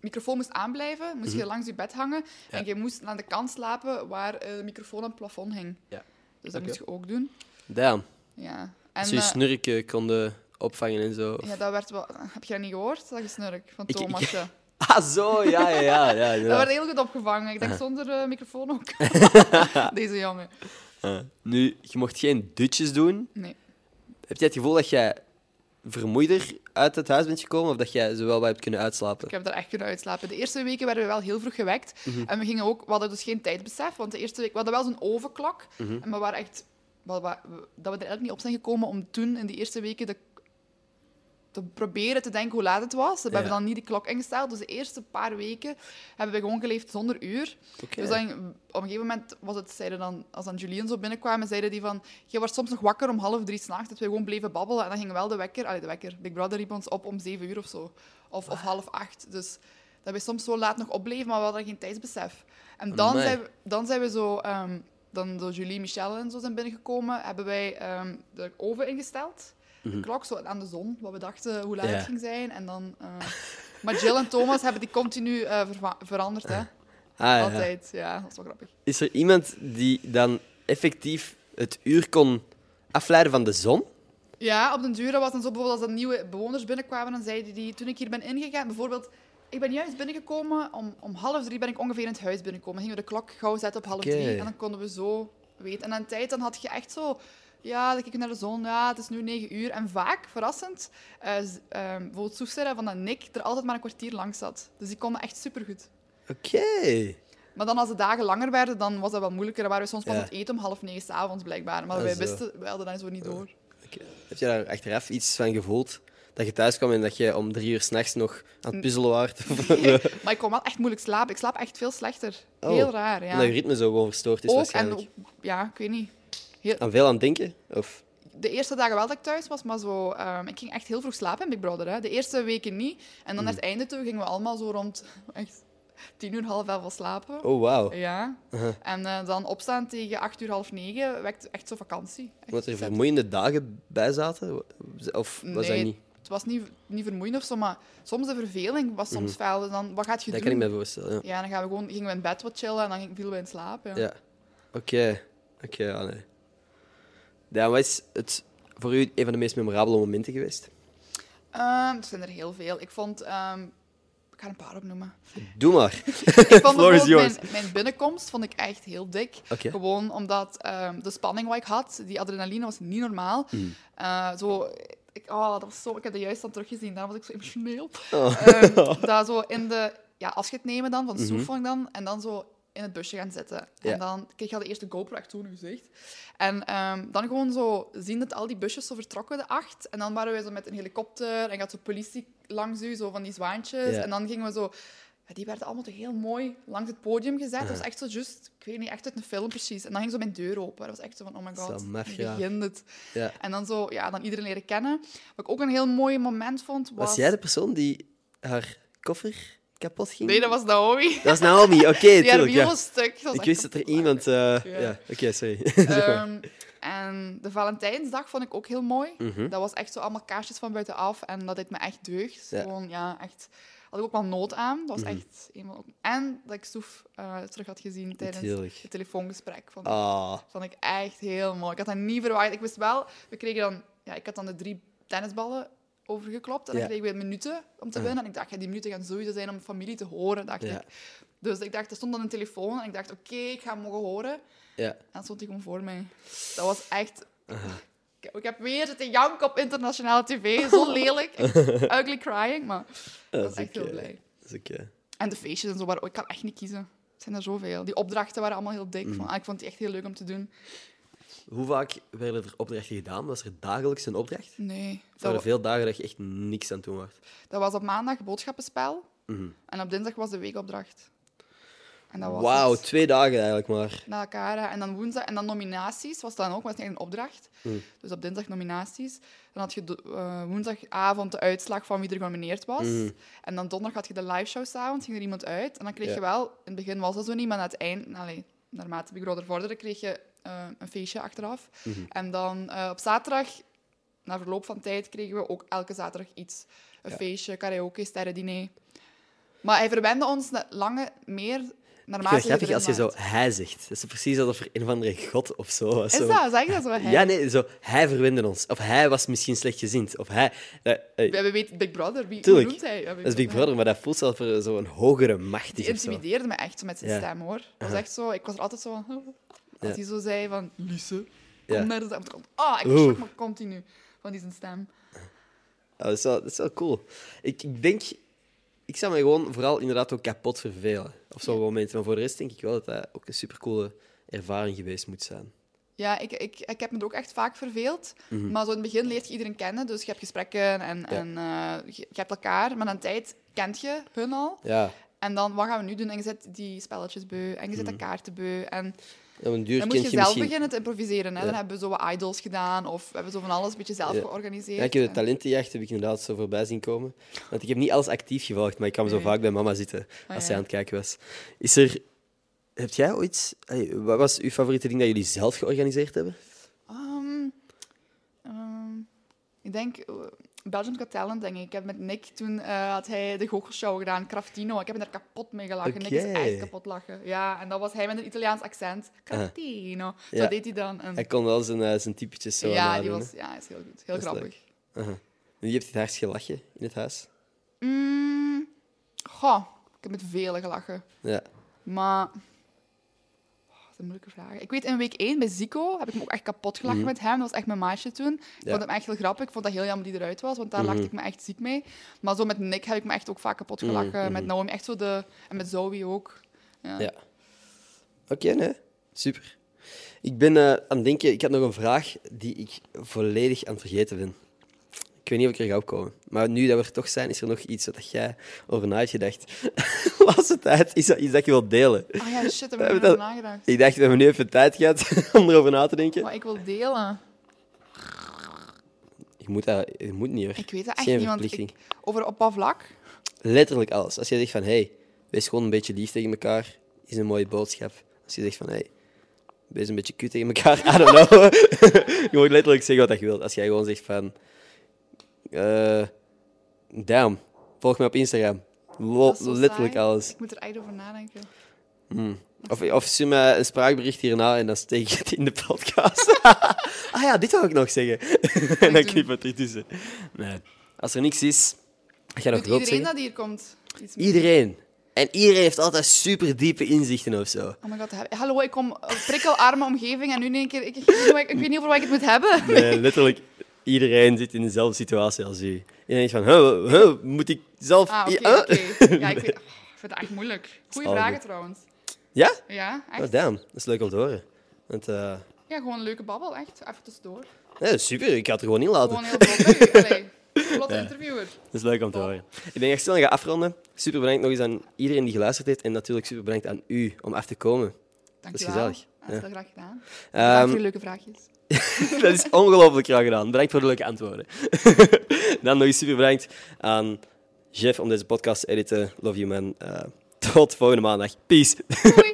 microfoon moest aanblijven, moest je langs je bed hangen Mhm. Ja. en je moest aan de kant slapen waar eh, de microfoon aan het plafond hing. Ja. Dus dat Oké. moest je ook doen. Damn. Ja. Als En, je je eh, snurken konden opvangen en zo. ja, dat werd wel... Heb je dat niet gehoord, dat gesnurk van Ik- ik- Thomasje? Ah, zo, ja, ja, ja. ja, Dat werd heel goed opgevangen. Ik denk zonder eh, microfoon ook. Deze jongen. Ah. Nu, je mocht geen dutjes doen. Nee. Heb jij het gevoel dat jij vermoeider uit het huis bent gekomen of dat jij zo wel wat hebt kunnen uitslapen? Ik heb daar echt kunnen uitslapen. De eerste weken werden we wel heel vroeg gewekt. En we, gingen ook, we hadden dus geen tijdbesef, want de eerste week... We hadden wel zo'n ovenklok. En we waren echt... we- Dat we er eigenlijk niet op zijn gekomen om toen, in die eerste weken, de, te proberen te denken hoe laat het was. We Ja. hebben dan niet de klok ingesteld. Dus de eerste paar weken hebben we gewoon geleefd zonder uur. Dus dan, op een gegeven moment was het, zeiden dan, als dan Julien zo binnenkwam, zeiden die van, je wordt soms nog wakker om half drie s'nachts, dat we gewoon bleven babbelen. En dan ging wel de wekker, allee, de wekker, Big Brother riep ons op om zeven uur of zo. Of, of half acht. Dus dat we soms zo laat nog opbleven, maar we hadden geen tijdsbesef. En dan Amai. zijn, we, dan zijn we zo, ehm, dan door Julie, Michel en zo zijn binnengekomen, hebben wij ehm, de oven ingesteld. De klok zo aan de zon, wat we dachten hoe laat Ja. het ging zijn. En dan... eh, maar Jill en Thomas hebben die continu eh, veranderd, hè. Ah. Altijd, ja. Dat is wel grappig. Is er iemand die dan effectief het uur kon afleiden van de zon? Ja, op den duur dat was dan zo bijvoorbeeld als er nieuwe bewoners binnenkwamen, dan zeiden die, toen ik hier ben ingegaan, bijvoorbeeld, ik ben juist binnengekomen, om, om half drie ben ik ongeveer in het huis binnengekomen. Dan gingen we de klok gauw zetten op half drie en dan konden we zo weten. En aan tijd dan had je echt zo, ja, dan kijk ik naar de zon, ja, het is nu negen uur. En vaak, verrassend, eh, z- ehm, bijvoorbeeld van dat Nick er altijd maar een kwartier langs zat. Dus die konden echt supergoed. Oké. Maar dan als de dagen langer werden, dan was dat wel moeilijker. Dan waren we soms pas Ja. aan het eten om half negen s'avonds, blijkbaar. Maar Ah, wij zo. wisten, wij hadden dat zo niet door. Oké. Heb je daar achteraf iets van gevoeld? Dat je thuis kwam en dat je om drie uur s'nachts nog aan het puzzelen waart? Maar ik kon wel echt moeilijk slapen. Ik slaap echt veel slechter. Oh. Heel raar, ja. Omdat je ritme zo gewoon verstoord is ook, en waarschijnlijk. ook, ja, ik weet niet. Heel, Aan veel aan het denken? Of... de eerste dagen wel dat ik thuis was, maar zo, ehm, ik ging echt heel vroeg slapen in Big Brother. Hè. De eerste weken niet. En Mm. dan naar het einde toe gingen we allemaal zo rond echt tien uur, half elf slapen. Oh, wauw. Ja. En eh, dan opstaan tegen acht uur, half negen, wekt echt zo vakantie. Echt Omdat er vermoeiende dagen bij zaten? Of was dat niet? Het was niet, niet vermoeiend of zo, maar soms de verveling was soms. Dus dan, wat gaat je Dat doen? kan ik me voorstellen. Ja. Ja, dan gaan we gewoon, gingen we in bed wat chillen en dan vielen we in slaap. Ja. Ja. Oké. Oké, ja, wat is het voor u een van de meest memorabele momenten geweest? Ehm, er zijn er heel veel. Ik vond... ehm, ik ga een paar opnoemen. Doe maar. Ik vond Floor is bijvoorbeeld yours. mijn, mijn binnenkomst vond ik echt heel dik. Oké. Gewoon omdat ehm, de spanning wat ik had, die adrenaline was niet normaal. Mm. Eh, zo, ik, oh, dat was zo, ik heb dat juist dan teruggezien, daarom was ik zo emotioneel. Oh. Ehm, dat zo in de ja, afscheid nemen dan, van de. Soef ik dan, en dan zo in het busje gaan zitten. Ja. En dan kreeg je al de eerste GoPro echt toen gezicht. En ehm, dan gewoon zo zien dat al die busjes zo vertrokken, de acht. En dan waren we zo met een helikopter en gaat zo politie langs u, zo van die zwaantjes. Ja. En dan gingen we zo... ja, die werden allemaal toch heel mooi langs het podium gezet. Dat was echt zo juist, ik weet niet, echt uit een film precies. En dan ging zo mijn deur open. Dat was echt zo van, oh my god, gedaan. begint het. En dan zo, ja, dan iedereen leren kennen. Wat ik ook een heel mooi moment vond, was... Was jij de persoon die haar koffer kapot ging? Nee, dat was Naomi. Dat was Naomi, oké, wiel Ja. stuk. Ik wist dat er iemand... eh, Ja. Ja, oké, sorry. Ehm, en de Valentijnsdag vond ik ook heel mooi. Mhm. Dat was echt zo allemaal kaarsjes van buitenaf en dat deed me echt deugd. Ja. Gewoon, ja, echt... Had ik ook wel nood aan. Dat was Mhm. echt eenmaal... En dat ik Soef eh, terug had gezien tijdens Natuurlijk. het telefoongesprek. Vond, Ah, vond ik echt heel mooi. Ik had dat niet verwacht. Ik wist wel... We kregen dan... Ja, ik had dan de drie tennisballen overgeklopt en dan kregen we minuten om te winnen. En ik dacht, ja, die minuten gaan sowieso zijn om familie te horen, dacht ik. Dus ik dacht, er stond dan een telefoon en ik dacht, oké, ik ga hem mogen horen. ja. En dan stond hij gewoon voor mij. Dat was echt... Ik- Ik heb weer zitten janken op internationale tv. Zo lelijk. Ugly crying, maar ik was is echt heel blij. Dat. En de feestjes en zo waren... ik kan echt niet kiezen. Het zijn er zoveel. Die opdrachten waren allemaal heel dik. Van, ah, ik vond die echt heel leuk om te doen. Hoe vaak werden er opdrachten gedaan? Was er dagelijks een opdracht? Nee. Of Dat, waren er veel dagen dat je echt niks aan doen was? dat was op maandag boodschappenspel. Mhm. En op dinsdag was de weekopdracht. En dat was Wauw, twee dagen eigenlijk maar. na elkaar. hè. En dan woensdag en dan nominaties was dan ook, was een opdracht. Hmm. Dus op dinsdag nominaties. Dan had je eh, woensdagavond de uitslag van wie er genomineerd was. Hmm. En dan donderdag had je de live show s'avonds, ging er iemand uit. En dan kreeg Ja. je wel, in het begin was dat zo niet, maar aan het eind, allee, naarmate Big Brother vorderde, kreeg je eh, een feestje achteraf. Mhm. En dan eh, op zaterdag, na verloop van tijd, kregen we ook elke zaterdag iets. Een Ja. feestje, karaoke, sterrendiner. Maar hij verwende ons lange meer Ik naarmate vind het grappig als je zo hij zegt. Dat is precies alsof er een of andere god of zo was. Is dat? Zeg dat zo? Hij? Ja, nee, zo, hij verwende ons. Of hij was misschien slechtgezind. Of hij... eh, We weten Big Brother. Wie, Tuurlijk. noemt hij? Dat is Big Brother, maar dat voelt zelfs voor zo'n hogere macht Die intimideerde me echt met zijn Ja. stem, hoor. Dat was echt zo... Ik was er altijd zo van... Ja. hij zo zei van... Lise, kom Ja. naar de stem. Ah, ik schrok me continu van die zijn stem. Ja, dat, is wel, dat is wel cool. Ik, ik denk... Ik zou me gewoon vooral inderdaad ook kapot vervelen. Of zo momenten. Maar voor de rest denk ik wel dat dat ook een supercoole ervaring geweest moet zijn. Ja, ik, ik, ik heb me er ook echt vaak verveeld. Maar zo in het begin leert je iedereen kennen. Dus je hebt gesprekken en, en uh, je, je, hebt elkaar. Maar na een tijd kent je hun al. Ja. En dan, wat gaan we nu doen? En je zet die spelletjes beu. En je zet de kaarten beu. En ja, dan moet je, je zelf misschien... beginnen te improviseren. Hè? Ja. Dan hebben we zo wat idols gedaan. Of we hebben zo van alles een beetje zelf georganiseerd. Ja, ik heb de talentenjacht heb ik inderdaad zo voorbij zien komen. Want ik heb niet alles actief gevolgd. Maar ik kwam zo vaak bij mama zitten als oh, zij aan het kijken was. Is er heb jij ooit... wat was uw favoriete ding dat jullie zelf georganiseerd hebben? Um, um, ik denk... Uh, Belgium Got Talent, denk ik. Ik heb met Nick, toen uh, had hij de goochelshow gedaan, Craftino. Ik heb er kapot mee gelachen. Okay. Nick is echt kapot lachen. Ja, en dat was hij met een Italiaans accent. Craftino. Uh. Zo ja. deed hij dan. En... Hij kon wel zijn, uh, zijn typetjes zo Ja, die was, ja, is heel goed. Heel grappig. -huh. En wie heeft het hardst gelachen in het huis? Mm, goh, ik heb met vele gelachen. Ja. Maar een moeilijke vraag. Ik weet, in week 1 bij Zico heb ik me ook echt kapot gelachen mm met hem. Dat was echt mijn maatje toen. Ik vond hem echt heel grappig. Ik vond dat heel jammer die eruit was, want daar mm lachte ik me echt ziek mee. Maar zo met Nick heb ik me echt ook vaak kapot gelachen. Mm Met Naomi echt zo de... En met Zoe ook. Ja. ja. Oké, okay, nee. Super. Ik ben uh, aan het denken... Ik had nog een vraag die ik volledig aan het vergeten ben. Ik weet niet of ik er ga opkomen. Maar nu dat we er toch zijn, is er nog iets wat jij over na hebt gedacht. Laatste tijd is dat iets dat je wilt delen. Ah oh ja, shit, daar heb ik over nagedacht. Ik dacht, we hebben nu even tijd gehad om erover na te denken. Maar ik wil delen. Je moet, dat, je moet niet hoor. Ik weet dat echt niet, want ik, over op wat vlak? Letterlijk alles. Als je zegt van, hey, wees gewoon een beetje lief tegen elkaar, is een mooie boodschap. Als je zegt van, hey, wees een beetje kut tegen elkaar, I don't know. je moet letterlijk zeggen wat je wilt. Als jij gewoon zegt van uh, damn, volg me op Instagram. letterlijk alles. Ik moet er echt over nadenken. Hmm. Of, of stuur me een spraakbericht hierna en dan steek je het in de podcast. ah ja, dit wil ik nog zeggen. en dan knip het ertussen. Nee. Als er niks is, ga nog iedereen zeggen. dat hier komt? Iedereen. En iedereen heeft altijd super diepe inzichten of zo. Oh my god, hallo, ik kom prikkelarme omgeving en nu in één keer... Ik, ik, ik, ik weet niet over wat ik het moet hebben. Nee, letterlijk iedereen zit in dezelfde situatie als u. Je denkt van, huh, huh, moet ik zelf... Ah, oké, okay, okay. Ja, ik, vind, oh, ik vind het echt moeilijk. Goeie vragen trouwens. Ja? Ja, echt. Oh, damn. Dat is leuk om te horen. Want, uh... Ja, gewoon een leuke babbel, echt. Even tussendoor. Ja, super. Ik het er gewoon in laten. Gewoon heel vlot, Vlotte ja. interviewer. Dat is leuk om te horen. Ik ben echt snel gaan afronden. Super bedankt nog eens aan iedereen die geluisterd heeft. En natuurlijk super bedankt aan u om af te komen. Dank dat is gezellig. Dat is heel graag gedaan. Dank voor leuke vraagjes. dat is ongelooflijk graag gedaan. Bedankt voor de leuke antwoorden. Dan nog eens super bedankt aan Jeff om deze podcast te editen. Love you, man. Uh, tot volgende maandag. Peace.